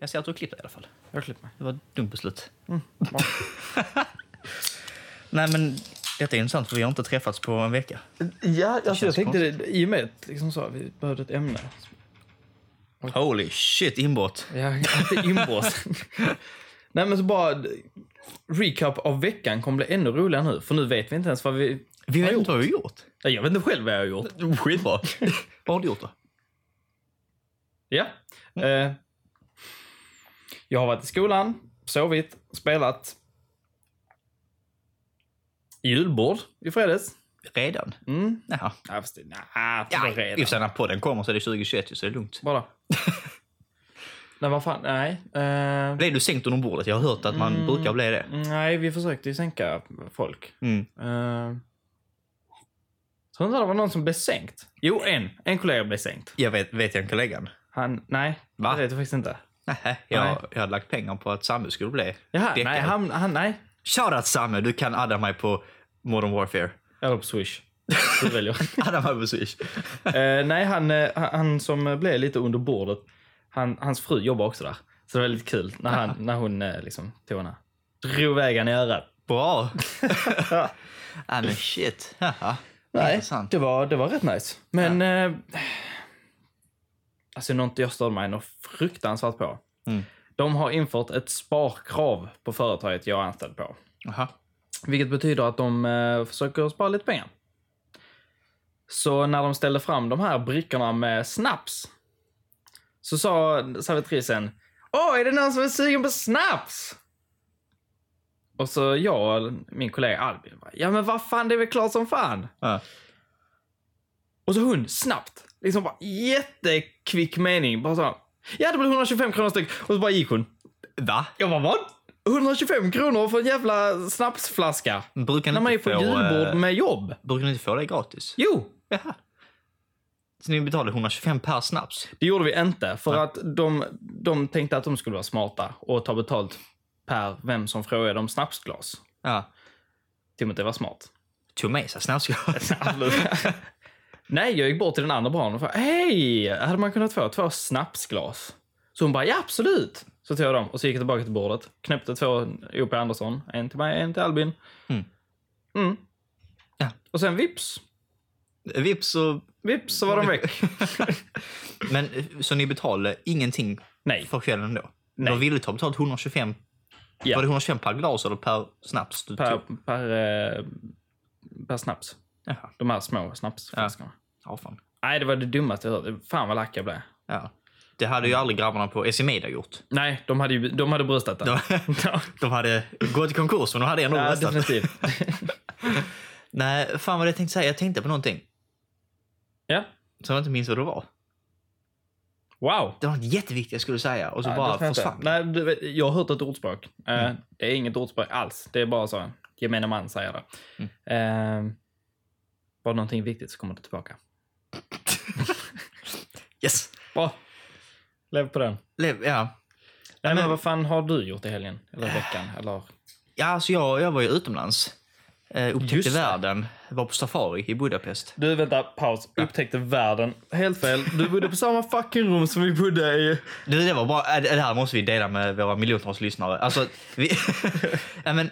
Jag ser att du har klippt dig i alla fall. Jag har klippt mig. Det var ett dumt beslut. bra. Nej, men detta är intressant för vi har inte träffats på en vecka. Ja, alltså jag tänkte det, i och med att liksom så, vi behövde ett ämne. Holy shit, inbrott. Ja, inte inbrott. Nej, men så bara recap av veckan kommer bli ännu roligare nu. För nu vet vi inte ens vad vi Vi vet inte vad vi har gjort. Nej, Jag vet inte själv vad jag har gjort. Skitbra. vad har du gjort då? Ja. Eh, jag har varit i skolan, sovit, spelat julbord i fredags. Redan? Mm. Jaha. Ja, fast det, nah, Ja, sig när podden kommer så är det 2021 så det är lugnt. Bara. nej, vad fan, nej. Eh, Blev du sänkt under bordet? Jag har hört att man brukar bli det. nej, vi försökte ju sänka folk. Mm. Uh, tror inte det var någon som blev sänkt. Jo, en. En kollega blev sänkt. Jag vet, vet jag en kollegan? Han, nej, Va? det vet jag faktiskt inte. Nej, jag, Nej. jag hade lagt pengar på att Samu skulle bli Jaha, däckare. nej, han, han, nej. Shoutout Samu, du kan adda mig på Modern Warfare. Eller på Swish. Du väljer. adda mig på Swish. Eh, nej, han, eh, han, han som blev lite under bordet, han, hans fru jobbar också där. Så det var lite kul när, han, när hon eh, liksom tog henne. Drog vägen i örat. Bra. Nej men shit. Jaha. Nej, det var, det var rätt nice. Men... Eh, alltså något jag störde mig något fruktansvärt på. Mm. De har infört ett sparkrav på företaget jag är anställd på. Jaha. Vilket betyder att de eh, försöker spara lite pengar. Så när de ställde fram de här brickorna med snaps så sa servitrisen Åh, är det någon som är sugen på snaps? Och så jag och min kollega Albin bara, ja men vad fan, det är väl klart som fan. Ja. Och så hon snabbt, liksom bara jättekvick mening, bara så ja det blir 125 kronor styck. Och så bara gick hon. Va? Jag bara vad? 125 kronor för en jävla snapsflaska? Brukar När man är inte på få, julbord eh, med jobb. Brukar ni inte få det gratis? Jo, Jaha. Så ni betalade 125 per snaps? det gjorde vi inte. För Nej. att de, de tänkte att de skulle vara smarta och ta betalt per vem som frågade om snapsglas. Ja. Timothy var smart. Tog med sig snapsglas? Nej, jag gick bort till den andra baren och frågade hej, hade man kunnat få två snapsglas? Så hon bara ja, absolut. Så tog jag dem och så gick jag tillbaka till bordet, knäppte två O.P. Andersson, en till mig, en till Albin. Mm. Mm. Ja. Och sen vips, Vips och... vips så var de väck. Men så ni betalade ingenting Nej. för kvällen då? Nej. De ville ta betalt 125. Ja. Var det 125 per glas eller per snaps Per, tog? per, eh, per snaps. Jaha. De här små snapsflaskorna. Ja, fan. Nej, det var det dummaste jag hört. Fan vad lack jag blev. Ja. Det hade ju aldrig grabbarna på SE Media gjort. Nej, de hade, ju, de hade bröstat det. De, Ja, de hade gått i konkurs, men de hade ändå ja, röstat. definitivt. Nej, fan vad jag tänkte säga. Jag tänkte på någonting ja. som jag inte minns vad det var. Wow. Det var något jätteviktigt jag skulle säga och så Nej, bara försvann. Nej, du jag har hört ett ordspråk. Eh, Mm. Det är inget ordspråk alls. Det är bara så. Gemene man säger det. Mm. Eh, var det någonting viktigt så kommer det tillbaka. Yes! Bra. Lev på den. Lev, ja. Nej, men men- vad fan har du gjort i helgen? Eller veckan? Eller? Ja, alltså jag, jag var ju utomlands. Eh, upptäckte Just världen. Var på safari i Budapest. Du, vänta, paus. Upptäckte världen. Helt fel. Du bodde på samma fucking rum som vi bodde i. Du, det var bara, äh, det här måste vi dela med våra miljontals lyssnare. Alltså, vi, ja, men,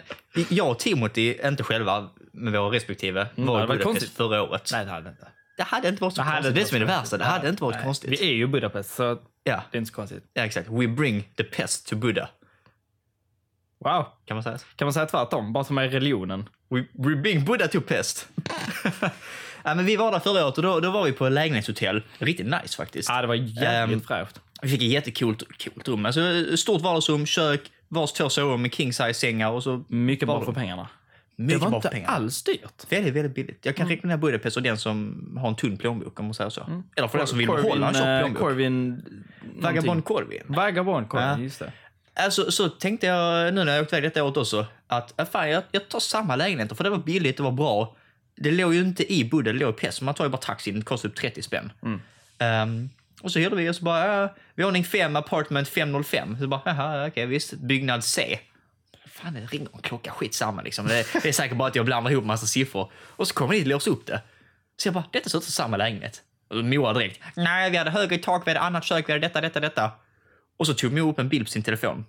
jag och Timothy, inte själva, med våra respektive, var det i var Budapest konstigt. förra året. Nej, det hade inte. Det hade inte varit så Det hade konstigt. Det inte som är det värsta. Det hade inte varit Nej. konstigt. Vi är ju Budapest, så Ja, det är inte så konstigt. ja, exakt. We bring the pest to Buddha. Wow. Kan man säga? Kan man säga tvärtom? Bara som är religionen. We, we bring Buddha to pest. ja, men vi var där förra året och då, då var vi på lägenhetshotell. Riktigt nice faktiskt. Ja, det var jävligt Ehm, fräscht. Vi fick ett jättekult coolt rum. Alltså, stort vardagsrum, kök, vars två sovrum med king size sängar och så Mycket bra var för det- pengarna. Mycket det var inte för pengarna. alls dyrt. Väldigt, väldigt billigt. Jag kan rekommendera Budapest och den som har en tunn plånbok om man säger så. Eller för den som vill behålla en tjock eh, plånbok. Corvin... Vagabond Corvin. Vagabond Corvin, Ja. just det. Alltså, så tänkte jag nu när jag åkte iväg detta året också att äh, fan, jag, jag tar samma lägenheter för det var billigt, det var bra. Det låg ju inte i Buddha, det låg i Pest. Man tar ju bara taxin, det kostar upp 30 spänn. Ehm, och så hyrde vi och så bara, äh, våning 5, apartment 505. Så bara, okej visst, byggnad C. Fan, det ringer en klocka, skitsamma liksom. Det, det är säkert bara att jag blandar ihop massa siffror. Och så kommer jag dit och låser upp det. Så jag bara, detta ser ut som samma lägenhet. Och Moa direkt, nej vi hade högre tak, vi hade annat kök, vi hade detta, detta, detta. Och så tog Mo upp en bild på sin telefon.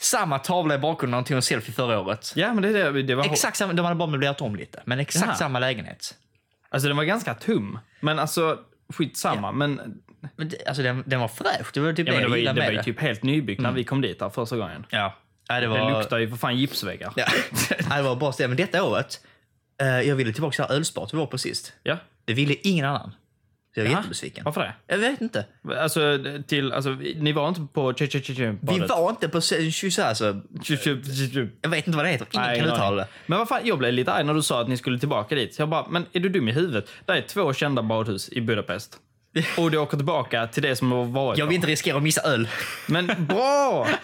Samma tavla i bakgrunden när de tog en selfie förra året. Ja, men det, det, det var... Exakt samma, de hade bara möblerat om lite, men exakt Jaha. samma lägenhet. Alltså den var ganska tum. Men alltså, skitsamma. Men, Men det, alltså den, den var fräsch, det var typ ja, det det jag var, gillade det var ju typ helt nybyggt när vi kom dit där första gången. Ja. Ja, det, var, Det luktar ju för fan gipsväggar. Ja. Ja, det var bra ställe. Men detta året, eh, jag ville tillbaka till det här ölsparet vi var på sist. Ja. Det ville ingen annan. Så jag var Jaha. jättebesviken. Varför det? Jag vet inte. Alltså, till, alltså, ni var inte på tje tje tje Vi var inte på se- så här, så Jag vet inte vad det heter. Ingen Nej, kan uttala det. Men vad fan, jag blev lite arg när du sa att ni skulle tillbaka dit. Så jag bara, men är du dum i huvudet? Det är två kända badhus i Budapest. Och du åker tillbaka till det som har varit. Jag vill inte riskera att missa öl. Men bra!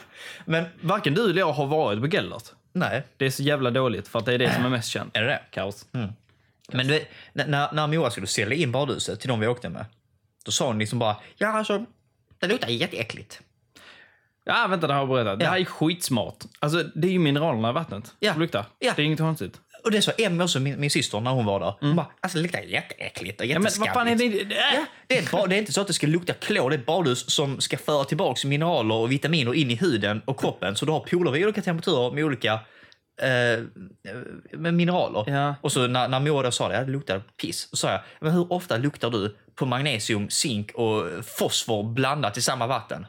Men Varken du eller jag har varit på Gellert. nej, Det är så jävla dåligt för att det är det som är mest känt. är det det? Kaos. Men du vet, när- när, Moa skulle sälja in badhuset till de vi åkte med, då sa hon liksom bara, ja alltså, det luktar jätteäckligt. Ja, vänta, det har jag berättat. Det här är skitsmart. Alltså, det är ju mineralerna i vattnet Ja. som luktar. Ja. Det är inget konstigt. Och det sa Emmy också, min, min syster, när hon var där. Hon bara, alltså det luktar jätteäckligt och Ja, fan är det? Ja, det, är ett, ba- det är inte så att det ska lukta klor, det är ett badhus som ska föra tillbaka mineraler och vitaminer in i huden och kroppen. Så du har poler vid olika temperaturer med olika eh, med mineraler. Ja. Och så när, när Moa då sa det, ja, det luktar piss, så sa jag, men hur ofta luktar du på magnesium, zink och fosfor blandat i samma vatten?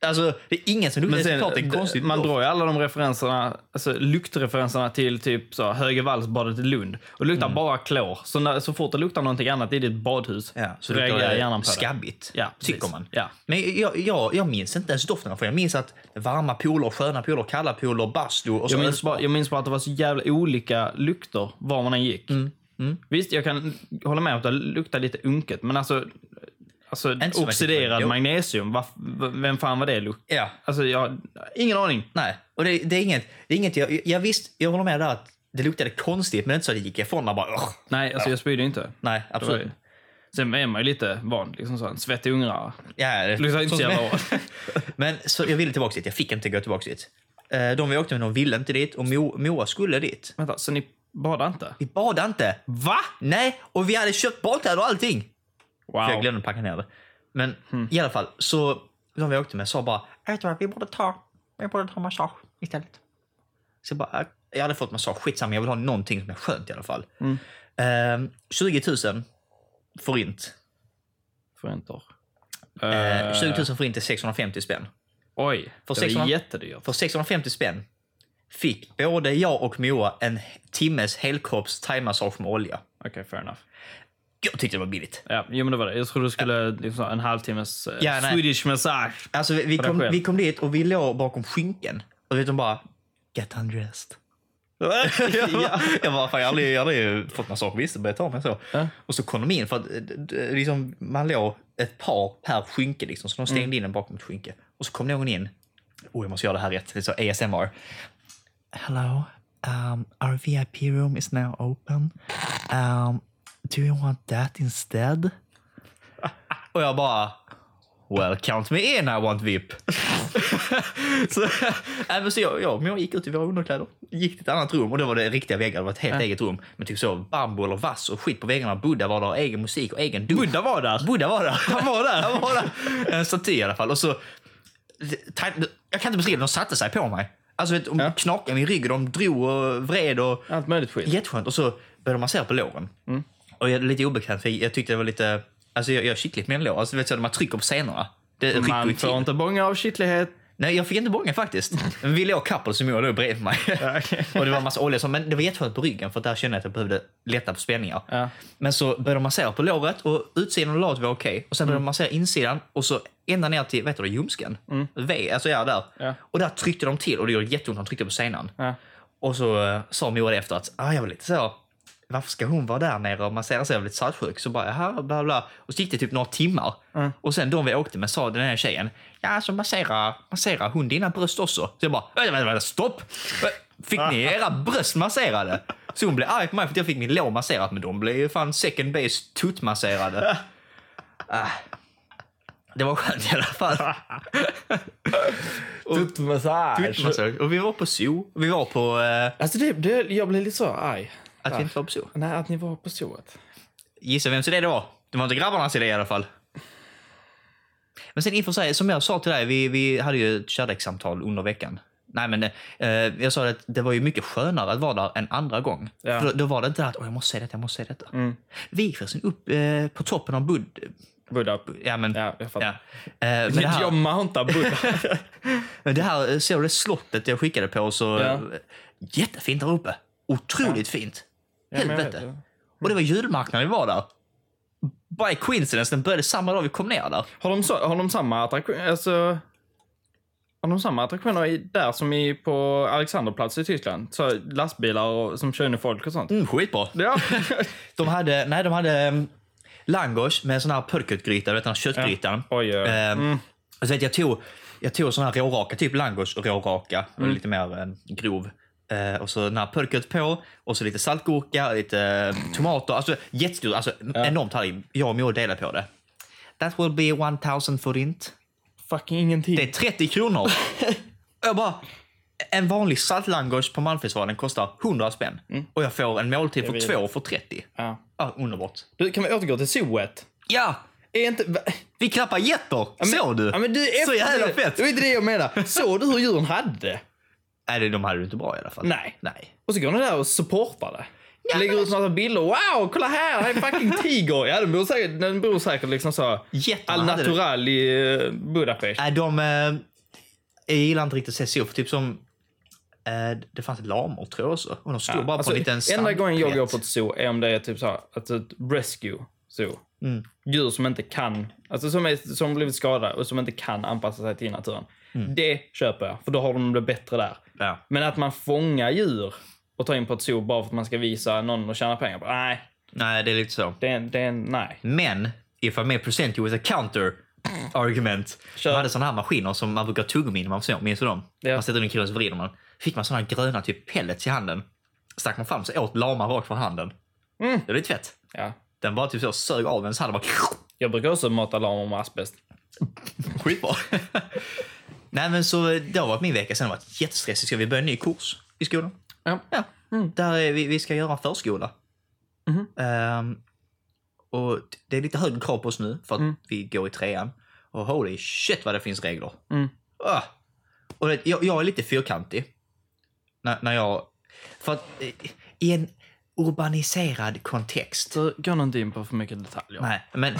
Alltså, det är ingen som luktar. Men sen, konstigt. man drar ju alla de referenserna, alltså luktreferenserna till typ så Högervallsbadet i Lund. Och det luktar bara klor. Så, när, så fort det luktar någonting annat i ditt badhus Ja, så reagerar hjärnan på det. skabbigt, Ja, tycker precis. man. Ja. Men jag, jag, jag minns inte ens dofterna, för jag minns att varma pooler, sköna pooler, kalla pooler, bastu och så Jag minns, bara, jag minns bara att det var så jävla olika lukter var man än gick. Mm, Visst, jag kan hålla med om att det luktar lite unket, men alltså, alltså oxiderad magnesium, vad, vem fan var det lukt? Ja, Alltså, jag ingen aning. nej. Och det, det är inget, det är inget jag, jag visst, jag håller med där att det luktade konstigt, men inte så att det gick ifrån och bara "Ugh." Nej, alltså jag spydde inte. Nej, Det absolut. ju- Sen är man ju lite van, liksom en svettig ungrare. Ja, det luktar inte så jävla. Men så jag ville tillbaka dit, jag fick inte gå tillbaka dit. Eh, De vi åkte med, de ville inte dit och Mo, Moa skulle dit. Vänta, så ni badade inte? Vi badade inte. Va? Nej, och vi hade köpt badkläder och allting. Wow. För jag glömde packa ner det. Men i alla fall, så de vi åkte med sa bara, vet du vad, vi borde ta, vi borde ta massage istället. Så jag bara, "Äh, jag hade fått massage, skitsamma, jag vill ha någonting som är skönt i alla fall. Eh, 20 000 forint. Förväntar. Eh, 20 000 forint är 650 spänn. Oj, För det är 600 jättedyrt. För 650 spänn fick både jag och Moa en timmes helkropps thaimassage med olja. Okej, fair enough. Jag tyckte det var billigt. Ja, jo, men det var det. Jag trodde du skulle liksom, en halvtimmes eh, Ja, nej. Swedish massage. Alltså vi, vi, kom, vi kom dit och vi låg bakom skynken. Och vet de bara, get undressed. jag, jag bara, fan jag aldrig, jag aldrig fått massage, visst det började ta mig så. Ja. Och så kom de in för att liksom, man låg ett par per skynke liksom, så de stängde in en bakom ett skynke. Och så kom någon in, oh jag måste göra det här rätt, det är så ASMR. Hello, um, our VIP room is now open. Um, do you want that instead? Och jag bara, well count me in I want VIP. så, även så jag, jag, men jag gick ut i våra underkläder, gick till ett annat rum och då var det riktiga väggar, det var ett helt eget rum. Men typ så bambu eller vass och skit på väggarna. Buddha var där, egen musik och egen dusch. Buddha var där. Buddha var där. Han var där. Han var där. En staty i alla fall. Och så, jag kan inte beskriva de satte sig på mig. Alltså vet, de Ja. knakade mig i ryggen, de drog och vred och Allt möjligt skit. jätteskönt. Och så började de massera på låren. Och jag är lite obekvämt för jag tyckte det var lite, alltså jag, jag kittligt mellanlår. Alltså du vet så när man trycker på senorna. Det Man får inte bånga av kittlighet. Nej, jag fick inte bånga faktiskt. Men vi låg couple som jag låg bredvid mig. och det var en massa olja, så- men det var jätteskönt på ryggen för där kände jag att jag behövde lätta på spänningar. Ja. Men så började de massera på låret och utsidan av låret var okej. Och sen började de massera insidan och så ända ner till, vet du, ljumsken. V, alltså ja, där. Ja. Och där tryckte de till och det gjorde jätteont de tryckte på senan. Ja. Och så uh, sa Moa det efter att ah, jag var lite så, varför ska hon vara där nere och massera sig? Var lite saltsjuk. Så bara, jaha, bla bla. Och så gick det typ några timmar. Och sen de vi åkte med sa den här tjejen, ja så massera, massera hon dina bröst också? Så jag bara, vänta, vänta, vänta stopp! Fick ni era bröst masserade? Så hon blev arg på mig för att jag fick min lår masserat, men de blev ju fan second base tuttmasserade. Ah. Det var skönt i alla fall. Tuttmassage. Tuttmassage. Och vi var på zoo. Vi var på... Eh, Alltså det, det, jag blev lite så arg. Att vi inte var på zoo. Nej, att ni var på zooet. Gissa vems idé det var? Det var inte grabbarnas idé i alla fall. Men sen inför sig, som jag sa till dig, vi, vi hade ju ett kärlekssamtal under veckan. Nej men eh, jag sa att det var ju mycket skönare att vara där en andra gång. Ja. För då, då var det inte att Åh, jag måste säga detta, jag måste säga detta. Mm. Vi gick förresten upp eh, på toppen av Bud... Buddha. Ja men... Ja, jag fattar. Ja. Eh, men det här, Jag mountar Buddha. det här, eh, såg du det slottet jag skickade på så... Ja. eh, Jättefint där uppe. Otroligt fint. Ja, jag Helvete. vet, Och det var julmarknaden vi var där. By coincidence, den började samma dag vi kom ner där. Har de, så, har de samma attraktion, alltså... Har de samma attraktioner i, där som i på Alexanderplatz i Tyskland? Så lastbilar och, som kör in i folk och sånt? Mm, skitbra. Ja. De hade, nej, de hade um, langos med sån här purkutgryta, du vet den här köttgrytan. Oj, oj, oj. Ehm, Mm. vet, jag tog, jag tog sån här råraka, typ langos och råraka, Mm. lite mer eh, grov. Eh, och så den här purkut på, och så lite saltgurka, lite eh, tomater. Alltså jättestort, alltså enormt här. Jag och mor delade på det. That will be 1000 forint. Fucking ingenting. Det är 30 kronor. jag bara, en vanlig saltlangos på Malmfestivalen kostar 100 spänn. Och jag får en måltid för två för 30. Ja. Ja, underbart. Du, kan vi återgå till zooet? Ja, Är inte... vi klappar getter. Såg du? Ja, men du är Så jävla fett. Det var inte det jag menar. Såg du hur djuren hade? Nej, det- de hade det inte bra i alla fall. Nej. Nej. Och så går ni där och supportar det. Lägger ut massa bilder. Wow, kolla här! Här är fucking tiger. Ja, den bor säkert, den bor säkert liksom så... Al hade det. natural i eh, Budapest. Nej, de... Eh, jag gillar inte riktigt CSO, för typ som... Eh, det fanns lamor tror jag också. Och de stod bara Alltså, på en liten enda gången jag sandplätt. går på ett zoo är om det är typ så här, alltså ett rescue zoo. Mm. Djur som inte kan, alltså som, är, som blivit skadade och som inte kan anpassa sig till naturen. Mm. Det köper jag, för då har de det bättre där. Ja. Men att man fångar djur och tar in på ett zoo bara för att man ska visa någon och tjäna pengar på. Nej, Nej, det är lite så. det det nej. Men, if I may present you with a counter argument. Kör. Man hade såna här maskiner som man brukar tuggummi när man såg. Minns du dem? Ja. Man sätter in killen så vrider man. Fick man såna här gröna typ pellets i handen. Stack man fram så åt lama rakt från handen. Mm. Det var lite fett. Ja. Den bara typ så sög av ens hand och bara... Jag brukar också mata lamor med asbest. Skitbra. Nej men så det har varit min vecka. Sen har det varit jättestressigt. Ska vi börja en ny kurs i skolan? Ja. Ja. Där är vi, vi ska göra en förskola. Mhm. Ehm, och det är lite högre krav på oss nu för att vi går i trean. Och holy shit vad det finns regler. Mm. Ah. Och det, jag, jag är lite fyrkantig. När, när jag... För att eh, i en urbaniserad kontext Så gå nog inte in på för mycket detaljer. Nej, men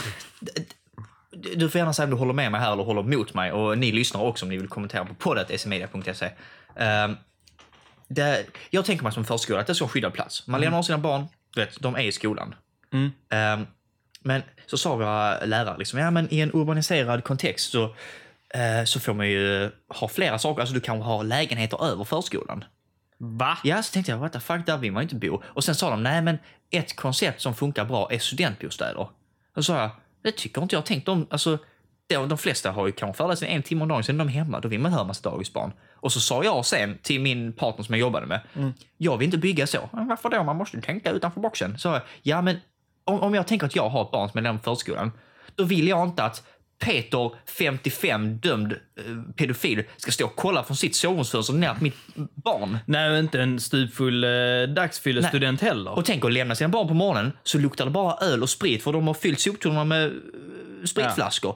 du får gärna säga om du håller med mig här eller håller mot mig. Och ni lyssnar också om ni vill kommentera på poddet.smedia.se. Um, det, jag tänker mig som förskola att det ska vara skyddad plats. Man lämnar sina barn, du vet, de är i skolan. Mm. Ehm, men så sa våra lärare, liksom, ja, men i en urbaniserad kontext så, eh, så får man ju ha flera saker. Alltså du kan ha lägenheter över förskolan. Va? Ja, så tänkte jag, what the fuck, där vill man ju inte bo. Och sen sa de, nej men ett koncept som funkar bra är studentbostäder. Då sa jag, det tycker inte jag. Tänk de, alltså, de, de flesta har ju kanske föreläsning en timme om dagen, sen är de hemma. Då vill man höra massa dagisbarn. Och så sa jag sen till min partner som jag jobbade med, jag vill inte bygga så. "Men Varför då? Man måste tänka utanför boxen. Så ja men om, om jag tänker att jag har ett barn som är lämnat förskolan, då vill jag inte att Peter, 55, dömd eh, pedofil, ska stå och kolla från sitt sovrumsfönster ner på mitt barn. Nej, inte en stupfull eh, dagsfyllestudent heller. Och tänk att lämna sina barn på morgonen så luktar det bara öl och sprit för de har fyllt soptunnorna med eh, spritflaskor.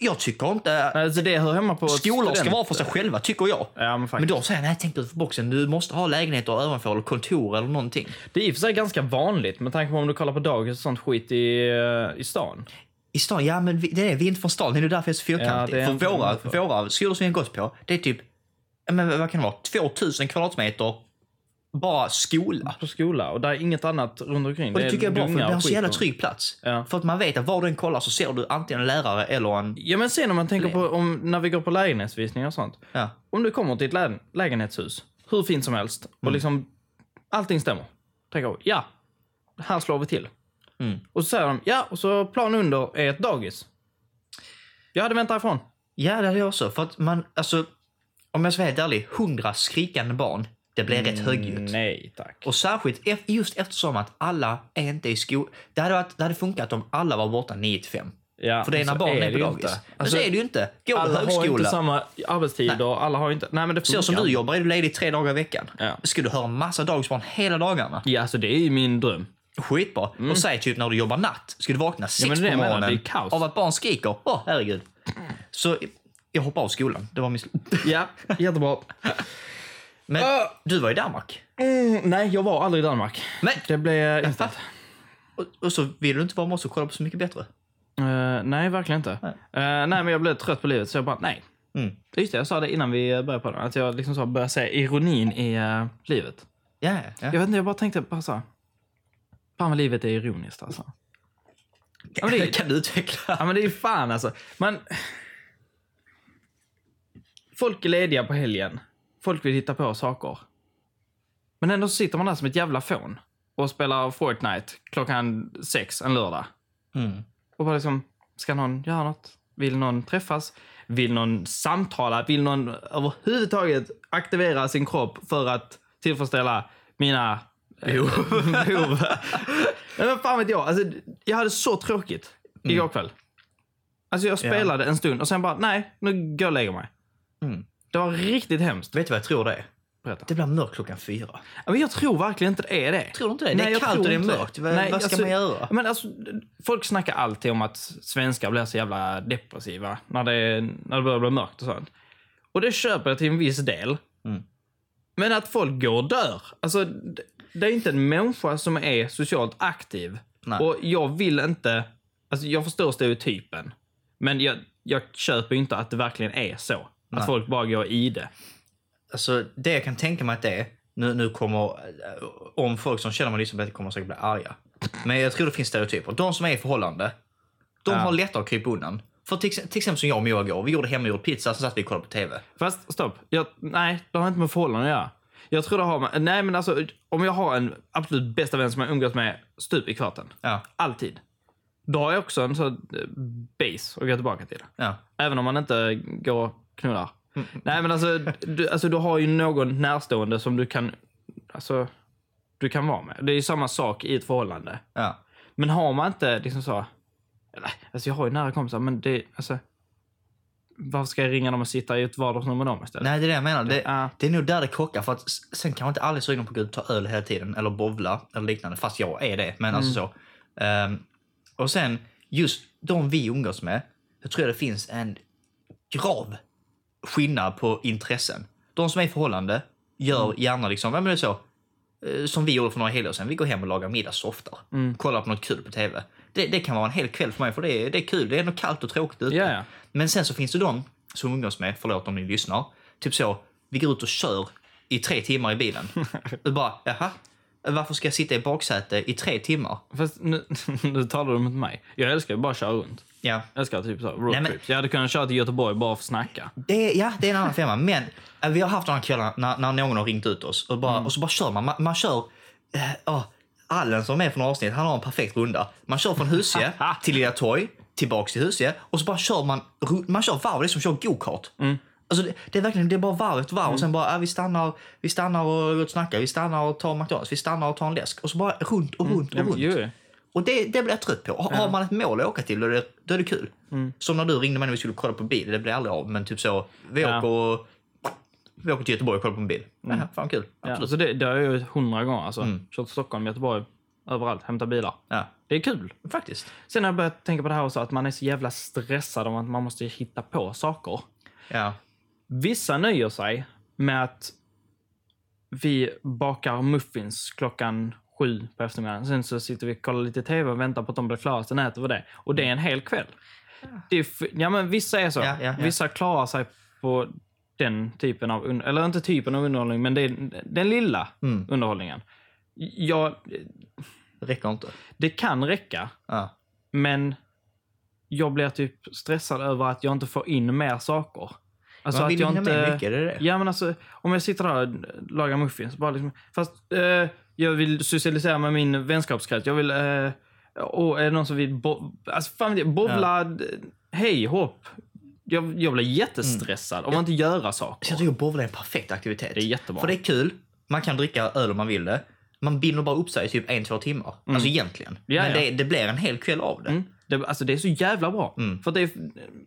Jag tycker inte... Alltså det hör hemma på Skolor ska student- vara för sig själva, tycker jag. Ja, men Men faktiskt. då säger jag, nej tänk utanför boxen. Du måste ha lägenheter ovanför eller kontor eller någonting. Det är i och för sig ganska vanligt med tanke på om du kollar på dagis och sånt skit i, eh, i stan. I stan, ja men vi, det är vi är inte från stan. Det är därför jag är så fyrkantig. Ja, det är för våra, våra skolor som vi har gått på, det är typ, men vad kan det vara, 2000 kvadratmeter bara skola. På skola och där är inget annat runt omkring. Och det tycker jag är bra, för det och så jävla och- trygg plats. Ja. För att man vet att var du än kollar så ser du antingen en lärare eller en... Ja men sen om man tänker på om, när vi går på lägenhetsvisningar och sånt. Ja. Om du kommer till ett lä lägenhetshus, hur fint som helst, och Mm. liksom allting stämmer. Tänker jag, ja, här slår vi till. Mm. Och så säger de, ja, och så plan under är ett dagis. Jag hade väntat ifrån. Ja, det hade jag också. För att man, alltså, om jag ska vara helt ärlig, hundra skrikande barn, det blir rätt högljutt. Nej tack. Och särskilt just eftersom att alla är inte i skolan. Det hade, varit, det hade funkat om alla var borta 9 till 5. Ja, För det är när barnen är det på dagis. inte. Men Alltså, så är det ju inte. Går alla har inte högskola, samma arbetstider, alla har inte... Nej men det så som du jobbar är du ledig tre dagar i veckan. Ja. Ska du höra massa dagisbarn hela dagarna? Ja, alltså det är ju min dröm. Skitbra. Och säg typ när du jobbar natt, ska du vakna sex är på morgonen av att barn skriker. Åh, herregud. Så jag hoppade av skolan. Det var min. Ja, jättebra. Men Ah. du var i Danmark. Mm, nej, jag var aldrig i Danmark. Men, Det blev inte. och, och så vill du inte vara med oss och kolla på Så mycket bättre. Uh, nej, verkligen inte. Nej. Eh, nej, men jag blev trött på livet så jag bara, nej. Mm. Just det, jag sa det innan vi började på det. Att jag liksom sa, började se ironin i eh, livet. Ja, ja. Jag vet inte, jag bara tänkte bara så. Fan vad livet är ironiskt alltså. Ja, det är- Kan du utveckla? Ja men det är fan alltså. Man... Folk är lediga på helgen. Folk vill hitta på saker. Men ändå sitter man där som ett jävla fån och spelar Fortnite klockan sex en lördag. Mm. Och bara liksom, ska någon göra något? Vill någon träffas? Vill någon samtala? Vill någon överhuvudtaget aktivera sin kropp för att tillfredsställa mina behov? Nej, men fan vet jag. Alltså, jag hade så tråkigt igår kväll. Alltså jag spelade en stund och sen bara, nej, nu går jag och lägger mig. Mm. Det var riktigt hemskt. Vet du vad jag tror det är? Berätta. Det blir mörkt klockan fyra. Men jag tror verkligen inte det är det. Tror du inte det? Det Nej, är jag kallt och det är mörkt. Vad- vad ska man göra? Men alltså, folk snackar alltid om att svenskar blir så jävla depressiva när det, när det börjar bli mörkt och sånt. Och det köper jag till en viss del. Mm. Men att folk går och dör. Alltså, det- är inte en människa som är socialt aktiv. Nej. Och jag vill inte... Alltså jag förstår stereotypen. Men jag, jag köper inte att det verkligen är så. Att Nej. folk bara går i det. Alltså, det jag kan tänka mig att det är, nu, nu kommer, eh, om folk som känner mig på det kommer säkert bli arga. Men jag tror det finns stereotyper. De som är i förhållande, de Ja. har lättare att krypa undan. För till, till exempel som jag och Moa igår, vi gjorde hemmagjord pizza, så satt vi och kollade på TV. Fast stopp. Jag, nej, det har inte med förhållanden att göra. Jag tror det har med... Nej, men alltså om jag har en absolut bästa vän som jag umgås med stup i kvarten. Ja, Alltid. Då har jag också en sån eh, base att gå tillbaka till. ja. Även om man inte går och knullar. Nej, men alltså du, alltså du har ju någon närstående som du kan... Alltså, du kan vara med. Det är ju samma sak i ett förhållande. ja. Men har man inte liksom så... Eller, alltså jag har ju nära kompisar, men det... Alltså, varför ska jag ringa dem och sitta i ett vardagsrum med dem istället? Nej, det är det jag menar. Det, Ja. det är nog där det krockar. För att sen kan man inte aldrig sugen på att gå ut och ta öl hela tiden, eller bovla eller liknande. Fast jag är det, men alltså så. Ehm, och sen, just de vi umgås med, jag tror det finns en grav skillnad på intressen. De som är i förhållande gör gärna liksom, ja men det är så, eh, som vi gjorde för några helger sedan. Vi går hem och lagar middag softar. Kollar på något kul på TV. Det, det kan vara en hel kväll för mig, för det är, det är kul. Det är ändå kallt och tråkigt ute. Ja. Men sen så finns det de som umgås med, förlåt om ni lyssnar, typ så, vi går ut och kör i tre timmar i bilen. och bara, jaha, varför ska jag sitta i baksäte i tre timmar? Fast nu, nu talar du mot mig. Jag älskar ju bara att köra runt. Ja, Jag älskar typ så Nej, roadtrips. Jag hade kunnat köra till Göteborg bara för att snacka. det ja, det är en annan femma. Men eh, vi har haft några kvällar när, när någon har ringt ut oss och, bara, och så bara kör man. Man, man kör, eh, oh, Allen som är från avsnitt, han har en perfekt runda. Man kör från Husie till Lilla Torg, tillbaks till Husie och så bara kör man, man kör varv, det är som att köra go-kart. Alltså det, det är verkligen det är bara varv efter varv och sen bara, äh, vi, stannar, vi stannar och och snackar, vi stannar och tar McDonalds, vi stannar och tar en läsk och så bara runt och runt och Ja, men, runt. ju. Och det, det blir jag trött på. Har, har man ett mål att åka till, då är det, då är det kul. Som när du ringde mig när vi skulle kolla på bil, det blev aldrig av. Men typ så, vi Ja. åker och, vi åker till Göteborg och kollar på en bil. Mm. fan kul. Ja, så det, det har jag gjort hundra gånger. Alltså. Kört till Stockholm, Göteborg, överallt. Hämta bilar. Ja, Det är kul. faktiskt. Sen har jag börjat tänka på det här också, att man är så jävla stressad om att man måste hitta på saker. Ja. Vissa nöjer sig med att vi bakar muffins klockan sju på eftermiddagen. Sen så sitter vi och kollar lite tv och väntar på att de blir klara. Sen äter vi det. Och det är en hel kväll. F- ja, men vissa är så. Ja, ja, ja. Vissa klarar sig på den typen av, eller inte typen av underhållning, men det den lilla Mm. underhållningen. Ja, Det räcker inte. det kan räcka, Ja. men jag blir typ stressad över att jag inte får in mer saker. Alltså Man att vill jag hinna inte... med mycket, det är det. Ja, men alltså om jag sitter där och lagar muffins, bara liksom, fast eh, jag vill socialisera med min vänskapskrets. Jag vill, eh, och är det någon som vill, bo, alltså fan jag, bowla, d- hej, hopp. Jag, jag blir jättestressad om man inte göra Så jag saker. tycker bowling är en perfekt aktivitet. Det är jättebra. För det är kul, man kan dricka öl om man vill det. Man binder bara upp sig i typ en, två timmar. Alltså egentligen. Mm. Ja, Men. Det, det blir en hel kväll av det. Mm. Det, alltså det är så jävla bra. Mm. För det är,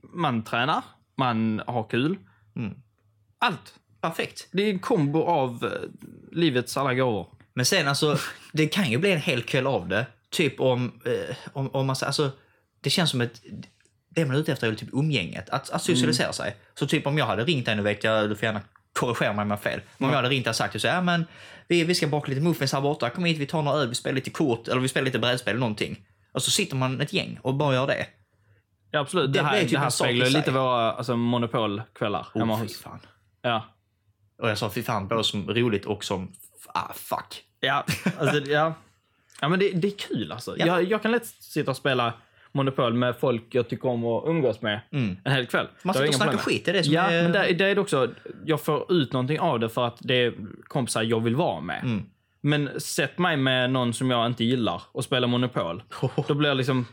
man tränar, man har kul. Mm. Allt. Perfekt. Det är en kombo av eh, livets alla gåvor. Men sen alltså, det kan ju bli en hel kväll av det. Typ om, eh, om, om man säger, alltså, det känns som ett, det man är ute efter är typ umgänget, att, att socialisera sig. Så typ om jag hade ringt dig, nu vet jag, du får gärna korrigera mig om jag fel. Men om jag hade ringt dig och sagt så ja men vi, vi ska baka lite muffins här borta, kom hit, vi tar några öl, vi spelar lite kort, eller vi spelar lite brädspel eller någonting. Och så sitter man ett gäng och bara gör det. Ja, absolut. Det, Det- här, är det, typ här speglar lite våra alltså, monopolkvällar hemma Oh, fy hos. fan. Ja. Och jag sa fy fan, både som roligt och som, ah fuck. Ja, alltså, ja. ja men det, det är kul alltså. Ja. Jag, jag kan lätt sitta och spela Monopol med folk jag tycker om att umgås med Mm. en hel kväll. Man sitter och snackar skit, är det som Ja, är... men det, det är det också. Jag får ut någonting av det för att det är kompisar jag vill vara med. Mm. Men sätt mig med någon som jag inte gillar och spela Monopol. Då blir jag liksom,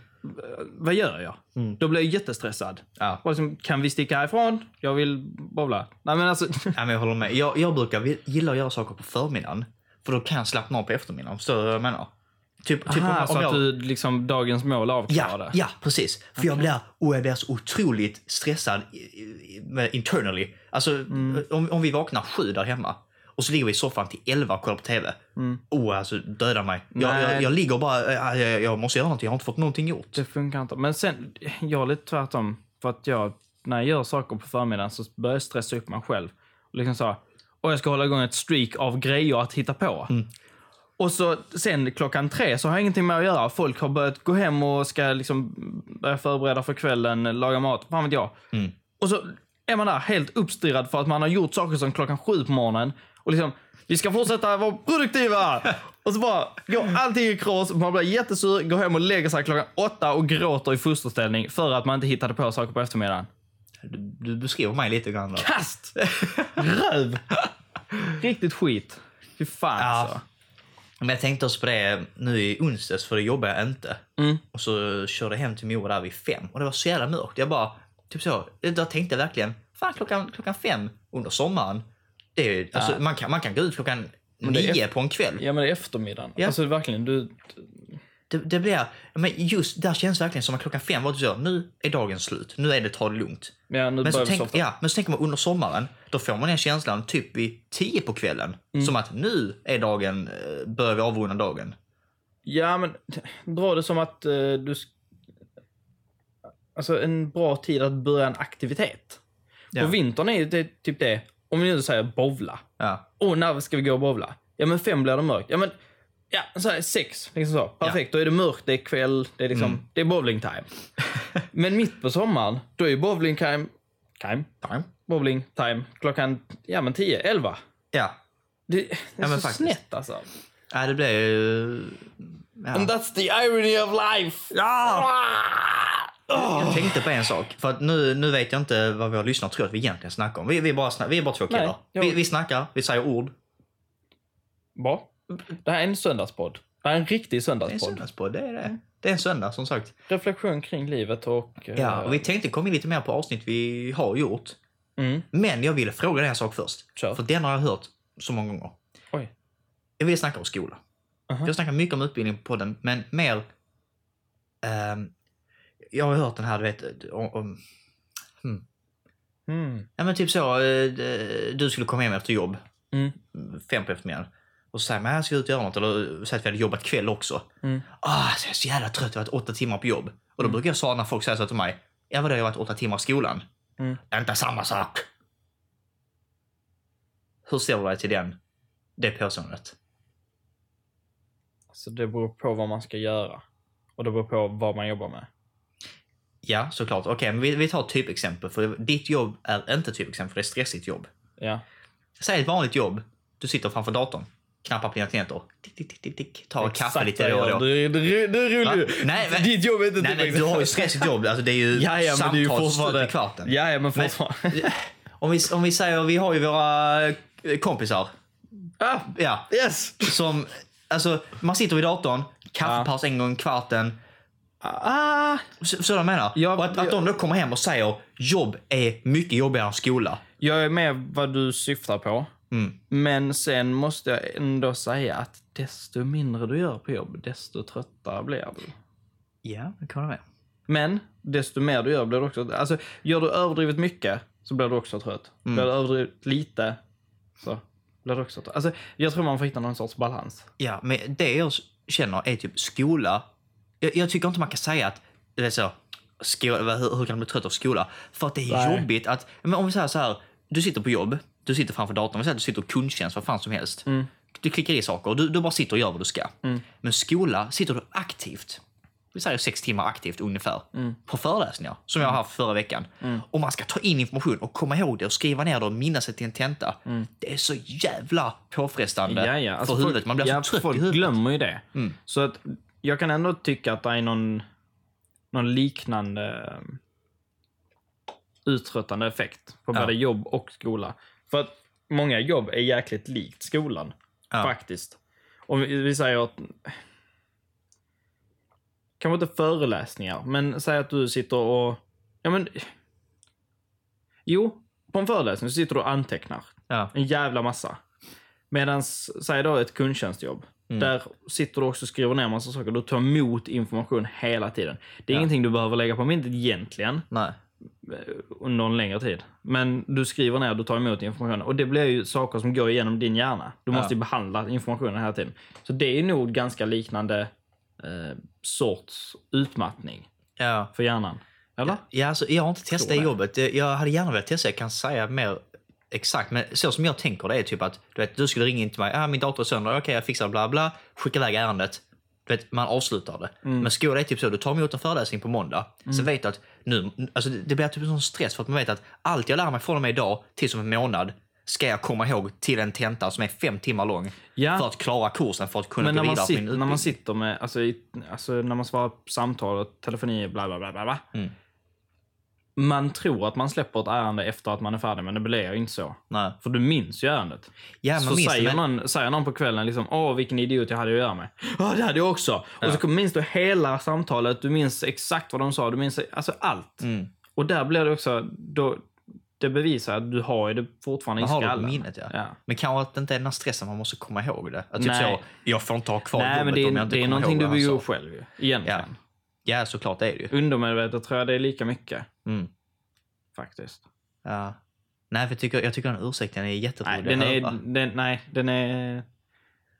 vad gör jag? Mm. Då blir jag jättestressad. Ja. Liksom, kan vi sticka härifrån? Jag vill bowla. Nej men alltså, Ja, men jag håller med. Jag, jag brukar gilla att göra saker på förmiddagen. För då kan jag slappna av på eftermiddagen. Förstår du vad jag menar? Typ, typ aha, om, så om att jag... du liksom dagens mål Ja, avklarade. ja, precis. För jag blir, och jag blir så otroligt stressad internally. Alltså, Mm. om, om vi vaknar sju där hemma och så ligger vi i soffan till elva och kollar på TV. Oh, alltså döda mig. Jag, Mm. Jag, jag ligger och bara, jag, jag, jag måste göra någonting, jag har inte fått någonting gjort. Det funkar inte. Men sen, jag är lite tvärtom. För att jag, när jag gör saker på förmiddagen så börjar jag stressa upp mig själv. Och liksom så, och jag ska hålla igång ett streak av grejer att hitta på. Och så sen klockan tre så har jag ingenting med att göra. Folk har börjat gå hem och ska liksom börja förbereda för kvällen, laga mat, fan vet jag. Och så är man där helt uppstirrad för att man har gjort saker som klockan sju på morgonen. Och liksom, vi ska fortsätta vara produktiva! och så bara går allting i kras, man blir jättesur, går hem och lägger sig klockan åtta och gråter i fosterställning för att man inte hittade på saker på eftermiddagen. Du, du beskriver mig lite grann där. Kast! Röv! Riktigt skit. Fy fan Ja. alltså. Men jag tänkte också på det nu i onsdags, för det jobbar jag inte. Mm. Och så körde jag hem till Moa där vid fem och det var så jävla mörkt. Jag bara, typ så, då tänkte jag verkligen, fan klockan, klockan fem under sommaren, det är, alltså, Ja. man, kan, man kan gå ut klockan nio på en kväll. Ja men det är eftermiddagen. Ja. Alltså verkligen, du... Det, det blir, men just där känns verkligen som att klockan fem var det så, nu är dagen slut, nu är det ta det lugnt. Ja, Men så, tänk, ja, men så tänker man under sommaren, då får man den känslan typ vid tio på kvällen. Mm. Som att nu är dagen, eh, börjar vi avrunda dagen. Ja, men dra det som att eh, du... Alltså en bra tid att börja en aktivitet. Ja. På vintern är det typ det. Om vi nu säger bowla. Ja. Och när ska vi gå och bowla? Ja, men fem blir det mörkt. Ja, men ja, så här, sex. Liksom så. Perfekt. Då är det mörkt, det är kväll, det är liksom, Mm. det är bowling time. men mitt på sommaren, då är bowling time, time, Time. bowling time klockan, ja men 10, 11. Ja. Det, det är men så faktiskt. snett alltså. Ja, det blir ju... Ja. And that's the irony of life. Ja! Ah! Jag tänkte på en sak. För nu, nu vet jag inte vad våra lyssnare tror att vi egentligen snackar om. Vi, vi, är, bara, snack, vi är bara två killar. Jag- vi, vi snackar, vi säger ord. Bra. Det här är en söndagspodd. Det här är en riktig Det är en söndagspodd. söndagspodd, det är det. Det är en söndag som sagt. Reflektion kring livet och... eh, Ja, och vi tänkte komma in lite mer på avsnitt vi har gjort. Mm. Men jag ville fråga dig en sak först. Kör. För den har jag hört så många gånger. Oj. Jag vill snacka om skola. Aha. Jag snackar mycket om utbildning på podden, men mer... ehm, jag har hört den här, du vet, om... om Mm. ja, men typ så, eh, du skulle komma hem efter jobb, Mm. fem på eftermiddagen. Och så säger man, jag ska ut och göra något. Eller säg att vi hade jobbat kväll också. Mm. Ah, så jag är så jävla trött, jag har varit åtta timmar på jobb. Och då brukar jag svara när folk säger så till mig, ja vadå, jag har varit åtta timmar i skolan. Mm. Det är inte samma sak. Hur ställer du dig till den, det påståendet? Så det beror på vad man ska göra. Och det beror på vad man jobbar med. Ja, såklart. Okej, men vi, vi tar typexempel. För ditt jobb är inte ett typexempel, för det är ett stressigt jobb. Ja. Säg ett vanligt jobb. Du sitter framför datorn, knappar på dina klienter. Tick, tick, tick, tick, tick. Tar kaffe Exakt lite vad då och då. Du, du, du. Nej, men- Ditt jobb är inte Nej, men du har ju stressigt jobb. Alltså, det är ju Ja, samtal fortfarande... i kvarten. Ja, ja, men Men- fortfarande. Om, vi, om vi säger, vi har ju våra eh, kompisar. ah, Ja, yes! som, alltså, man sitter vid datorn, kaffepaus en gång i kvarten. Ah, Så, så jag menar. Ja, och att, att de då kommer hem och säger jobb är mycket jobbigare än skola. jag är med vad du syftar på. Mm. Men sen måste jag ändå säga att desto mindre du gör på jobb, desto tröttare blir du. Ja, det kan jag med. Men desto mer du gör blir du också... Alltså, gör du överdrivet mycket så blir du också trött. Mm. Blir du överdrivet lite så blir du också trött. Alltså, jag tror man får hitta någon sorts balans. Ja, men det jag känner är typ skola. Jag, jag tycker inte man kan säga att det är så, skola, hur, hur kan du bli trött av skola? För att det är Nej. jobbigt att, men om vi säger så här, du sitter på jobb, du sitter framför datorn, vi säger att du sitter och kundtjänst, vad fan som helst. Du klickar i saker och du, du bara sitter och gör vad du ska. Men skola sitter du aktivt, vi säger sex timmar aktivt ungefär, på föreläsningar som jag har haft förra veckan. Och man ska ta in information och komma ihåg det och skriva ner det och minnas det till en tenta. Det är så jävla påfrestande Ja, ja. Alltså för huvudet. folk, Man blir ja, så trött folk i huvudet. glömmer ju det. Så att jag kan ändå tycka att det är någon, någon liknande um, uttröttande effekt på både jobb och skola. För att många jobb är jäkligt likt skolan. Ja. Faktiskt. Om vi, säger att kanske inte föreläsningar, men säg att du sitter och... Ja, men... Jo, på en föreläsning så sitter du och antecknar. Ja. En jävla massa. Medan, säg då ett kundtjänstjobb. Där sitter du också och skriver ner massa saker. Du tar emot information hela tiden. Det är Ja. ingenting du behöver lägga på minnet egentligen Nej. Eh, under en längre tid. Men du skriver ner, du tar emot information. Och det blir ju saker som går igenom din hjärna. Du Ja. måste ju behandla informationen hela tiden. Så det är nog ganska liknande eh, sorts utmattning Ja. för hjärnan. Eller? Ja, alltså, jag har inte testat i jobbet. Jag- hade gärna velat testa, jag kan säga mer exakt. Men så som jag tänker det är typ att du, vet, du skulle ringa in till mig, ah, min dator är sönder, okej jag fixar bla bla, skicka iväg ärendet. Du vet, man avslutar det. Mm. Men skola är typ så, du tar emot en föreläsning på måndag, så vet du att nu, alltså det blir typ en sån stress för att man vet att allt jag lär mig från och med idag till som en månad ska jag komma ihåg till en tenta som är fem timmar lång Ja. för att klara kursen, för att kunna Men gå vidare på min utbildning. när man sitter med, alltså, i, alltså när man svarar på samtal och telefoni, bla bla bla. bla. Mm. Man tror att man släpper ett ärende efter att man är färdig, men det blir ju inte så. Nej. För du minns ju ärendet. Ja, man så minns säger, men- någon, säger någon på kvällen liksom, åh vilken idiot jag hade att göra med. Ja, det hade jag också. Och så minns du hela samtalet, du minns exakt vad de sa, du minns alltså allt. Mm. Och där blir det också, då, det bevisar att du har ju det fortfarande Man i har det på skallen. minnet, ja. ja. Men kanske att det inte är den här stressen man måste komma ihåg det. Att typ Nej. så, jag får inte ha kvar Nej, men det om jag är, inte det är någonting du han bygger upp själv ju. Egentligen. Ja, såklart det är det ju. Undermedvetet tror jag det är lika mycket. Mm. Faktiskt. Ja. Nej, för jag tycker, jag tycker den ursäkten är jätterolig Nej, den att är, höra. den, nej, den är...